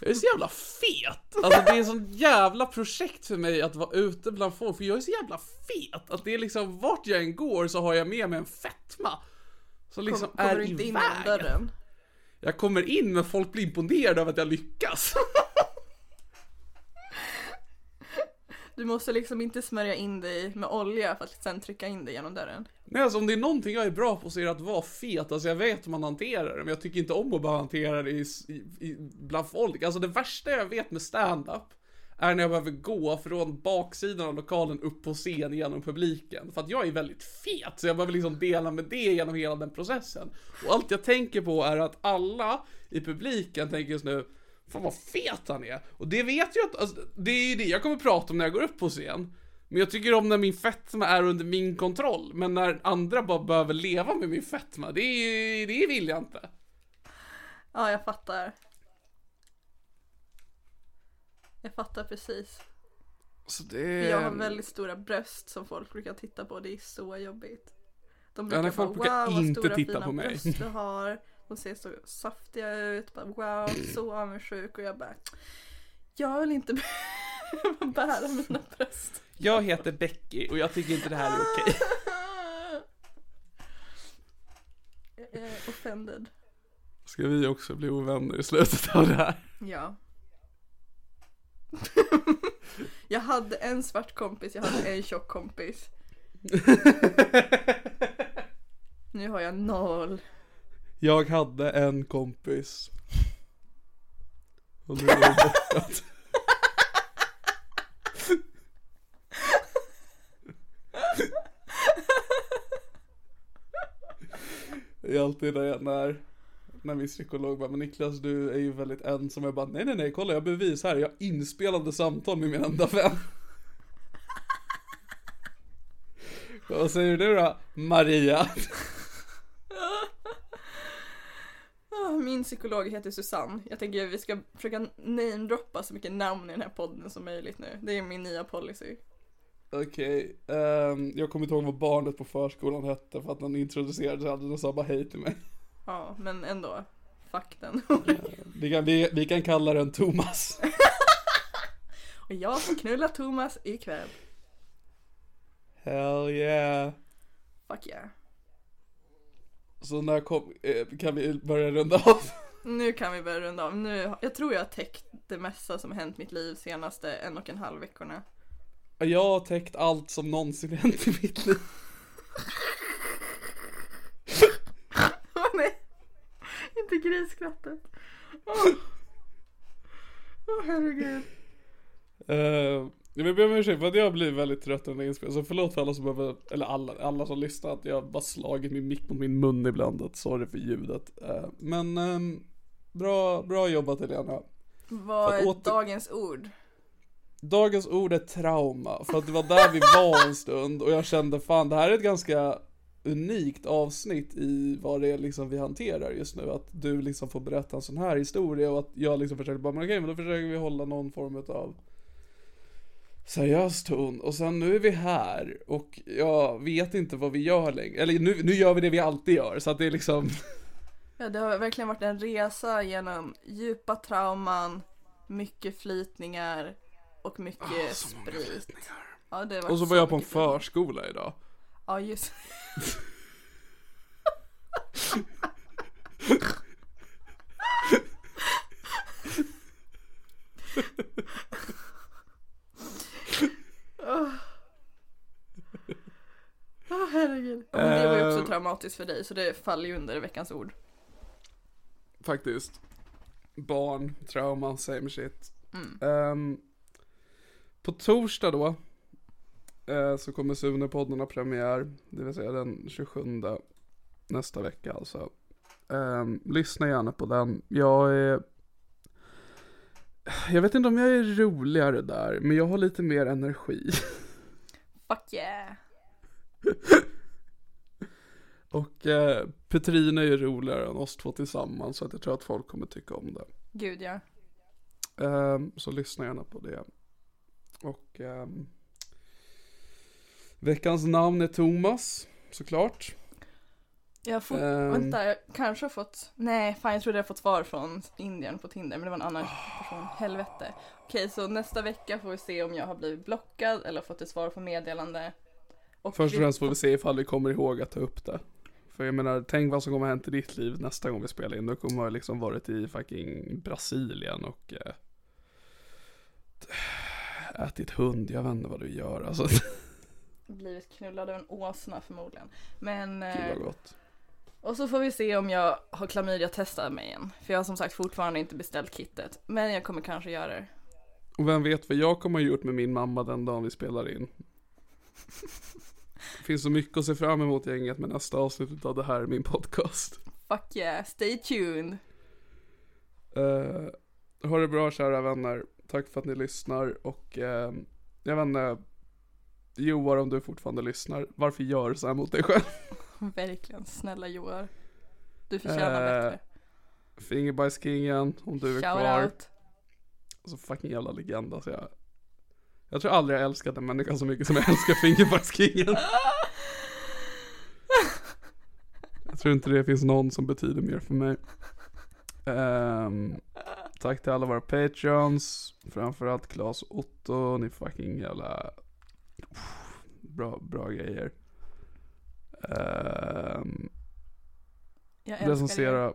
C: Jag är så jävla fet! Alltså det är en sån jävla projekt för mig att vara ute bland folk, för jag är så jävla fet! Att det är liksom, vart jag än går så har jag med mig en fetma. Som liksom
B: Kom, kommer
C: är
B: du inte in
C: vägen.
B: genom dörren?
C: Jag kommer in men folk blir imponerade av att jag lyckas.
B: Du måste liksom inte smörja in dig med olja för att sen trycka in dig genom dörren.
C: Nej alltså om det är någonting jag är bra på så är det att vara fet, alltså jag vet hur man hanterar det men jag tycker inte om att bara hantera det i, i, i, bland folk. Alltså det värsta jag vet med stand-up är när jag behöver gå från baksidan av lokalen upp på scen genom publiken. För att jag är väldigt fet så jag behöver liksom dela med det genom hela den processen. Och allt jag tänker på är att alla i publiken tänker just nu Fan vad fet han är! Och det vet jag inte, alltså, det är ju det jag kommer prata om när jag går upp på scen. Men jag tycker om när min fetma är under min kontroll. Men när andra bara behöver leva med min fetma, det, är, det vill jag inte.
B: Ja, jag fattar. Jag fattar precis.
C: Så det...
B: Jag har väldigt stora bröst som folk brukar titta på. Det är så jobbigt. De
C: Ja,
B: brukar
C: nej, folk
B: bara,
C: brukar
B: wow vad
C: inte
B: stora
C: titta
B: fina
C: på mig."
B: bröst du har. De ser så saftiga ut. Bara, wow, så avundsjuk. Och jag bara, jag vill inte bära mina bröst.
C: Jag heter Becky och jag tycker inte det här är okej.
B: Jag är offended.
C: Ska vi också bli ovänner i slutet av det här?
B: Ja. jag hade en svart kompis, jag hade en tjock kompis. Nu har jag noll.
C: Jag hade en kompis. Och nu är det borta. Det är alltid när, jag, när, när min psykolog bara, men Niklas du är ju väldigt ensam. Jag bara, nej nej nej, kolla jag har bevis här. Jag har inspelade samtal med min enda vän. Vad säger du då, Maria?
B: Ah, min psykolog heter Susanne. Jag tänker att vi ska försöka namedroppa så mycket namn i den här podden som möjligt nu. Det är min nya policy.
C: Okej, ehm, jag kommer inte ihåg vad barnet på förskolan hette för att han introducerade sig hade den sa bara hej till mig.
B: Ja, men ändå. Fuck den.
C: Vi kan, vi, vi kan kalla den Thomas.
B: Och jag får knulla Thomas ikväll.
C: Hell yeah.
B: Fuck yeah.
C: Så när kom, eh, kan vi börja runda av?
B: Nu kan vi börja runda av. Nu, jag tror jag har täckt det mesta som hänt mitt liv senaste en och en halv veckorna.
C: Jag har täckt allt som någonsin hänt i mitt liv.
B: Åh nej! Inte grisskrattet. Åh Åh, herregud.
C: Uh, jag vill be om ursäkt för att jag blir väldigt trött under inspelningen, så förlåt för alla som behöver, eller alla, alla som lyssnar, att jag bara slagit min mick mot min mun ibland, att sorry för ljudet. Uh, men um, bra, bra jobbat Helena.
B: Vad är
C: åter-
B: dagens ord?
C: Dagens ord är trauma, för att det var där vi var en stund och jag kände fan det här är ett ganska unikt avsnitt i vad det är liksom vi hanterar just nu. Att du liksom får berätta en sån här historia och att jag liksom försöker bara, men okej men då försöker vi hålla någon form av seriös ton. Och sen nu är vi här och jag vet inte vad vi gör längre. Eller nu, nu gör vi det vi alltid gör så att det är liksom
B: Ja, det har verkligen varit en resa genom djupa trauman, mycket flytningar och mycket
C: Ah, så många
B: sprit.
C: flytningar.
B: Ja, det
C: Och så var jag på en förskola idag.
B: Ja, just Åh, Åh, herregud. Ja, men det var ju också
C: Eh.
B: traumatiskt för dig så det faller ju under veckans ord.
C: Faktiskt. Barn, trauma, same shit.
B: Mm.
C: Ehm, på torsdag då eh, så kommer Sune-podden ha premiär, det vill säga den 27 nästa vecka alltså. Ehm, lyssna gärna på den. Jag är jag vet inte om jag är roligare där, men jag har lite mer energi.
B: Fuck yeah.
C: Och eh, Petrina är ju roligare än oss två tillsammans, så att jag tror att folk kommer tycka om det.
B: Gud ja.
C: Ehm, så lyssna gärna på det. Och ehm, veckans namn är Thomas, såklart.
B: Jag har fått,
C: Ehm.
B: vänta, jag kanske har fått, nej fan jag trodde jag fått svar från Indien på Tinder men det var en annan
C: Ah.
B: person, helvete. Okej så nästa vecka får vi se om jag har blivit blockad eller fått ett svar på meddelande. Och
C: Först och främst får vi se ifall vi kommer ihåg att ta upp det. För jag menar, tänk vad som kommer hända i ditt liv nästa gång vi spelar in. Då kommer jag liksom varit i fucking Brasilien och eh, ätit hund. Jag vet inte vad du gör alltså.
B: blivit knullad av en åsna förmodligen. Men,
C: Gud
B: eh,
C: vad gott.
B: Och så får vi se om jag har klamydia testat mig igen. För jag har som sagt fortfarande inte beställt kittet. Men jag kommer kanske göra det.
C: Och vem vet vad jag kommer ha gjort med min mamma den dagen vi spelar in. Det finns så mycket att se fram emot gänget med nästa avsnitt av det här är min podcast.
B: Fuck yeah, stay tuned.
C: Uh, ha det bra kära vänner. Tack för att ni lyssnar och eh, jag vet inte. Joar om du fortfarande lyssnar. Varför gör du så här mot dig själv?
B: Verkligen, snälla Joar. Du förtjänar
C: Eh,
B: bättre.
C: Fingerbajskingen om du är
B: Shout
C: kvar.
B: out.
C: Alltså fucking jävla legend alltså jag. Jag tror aldrig jag älskat en människa så mycket som jag älskar Fingerbajskingen. jag tror inte det finns någon som betyder mer för mig. Ehm, tack till alla våra patreons. Framförallt Klas och Otto. Ni fucking jävla bra, bra grejer. Um,
B: Jag er.
C: recensera,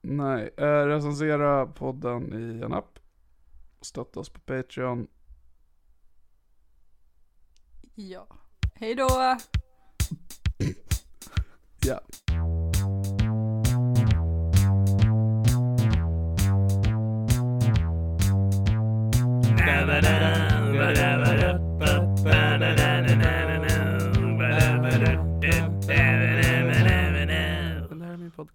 C: nej, eh, recensera podden i en app. Stötta oss på Patreon.
B: Ja. Hej då!
C: Ja.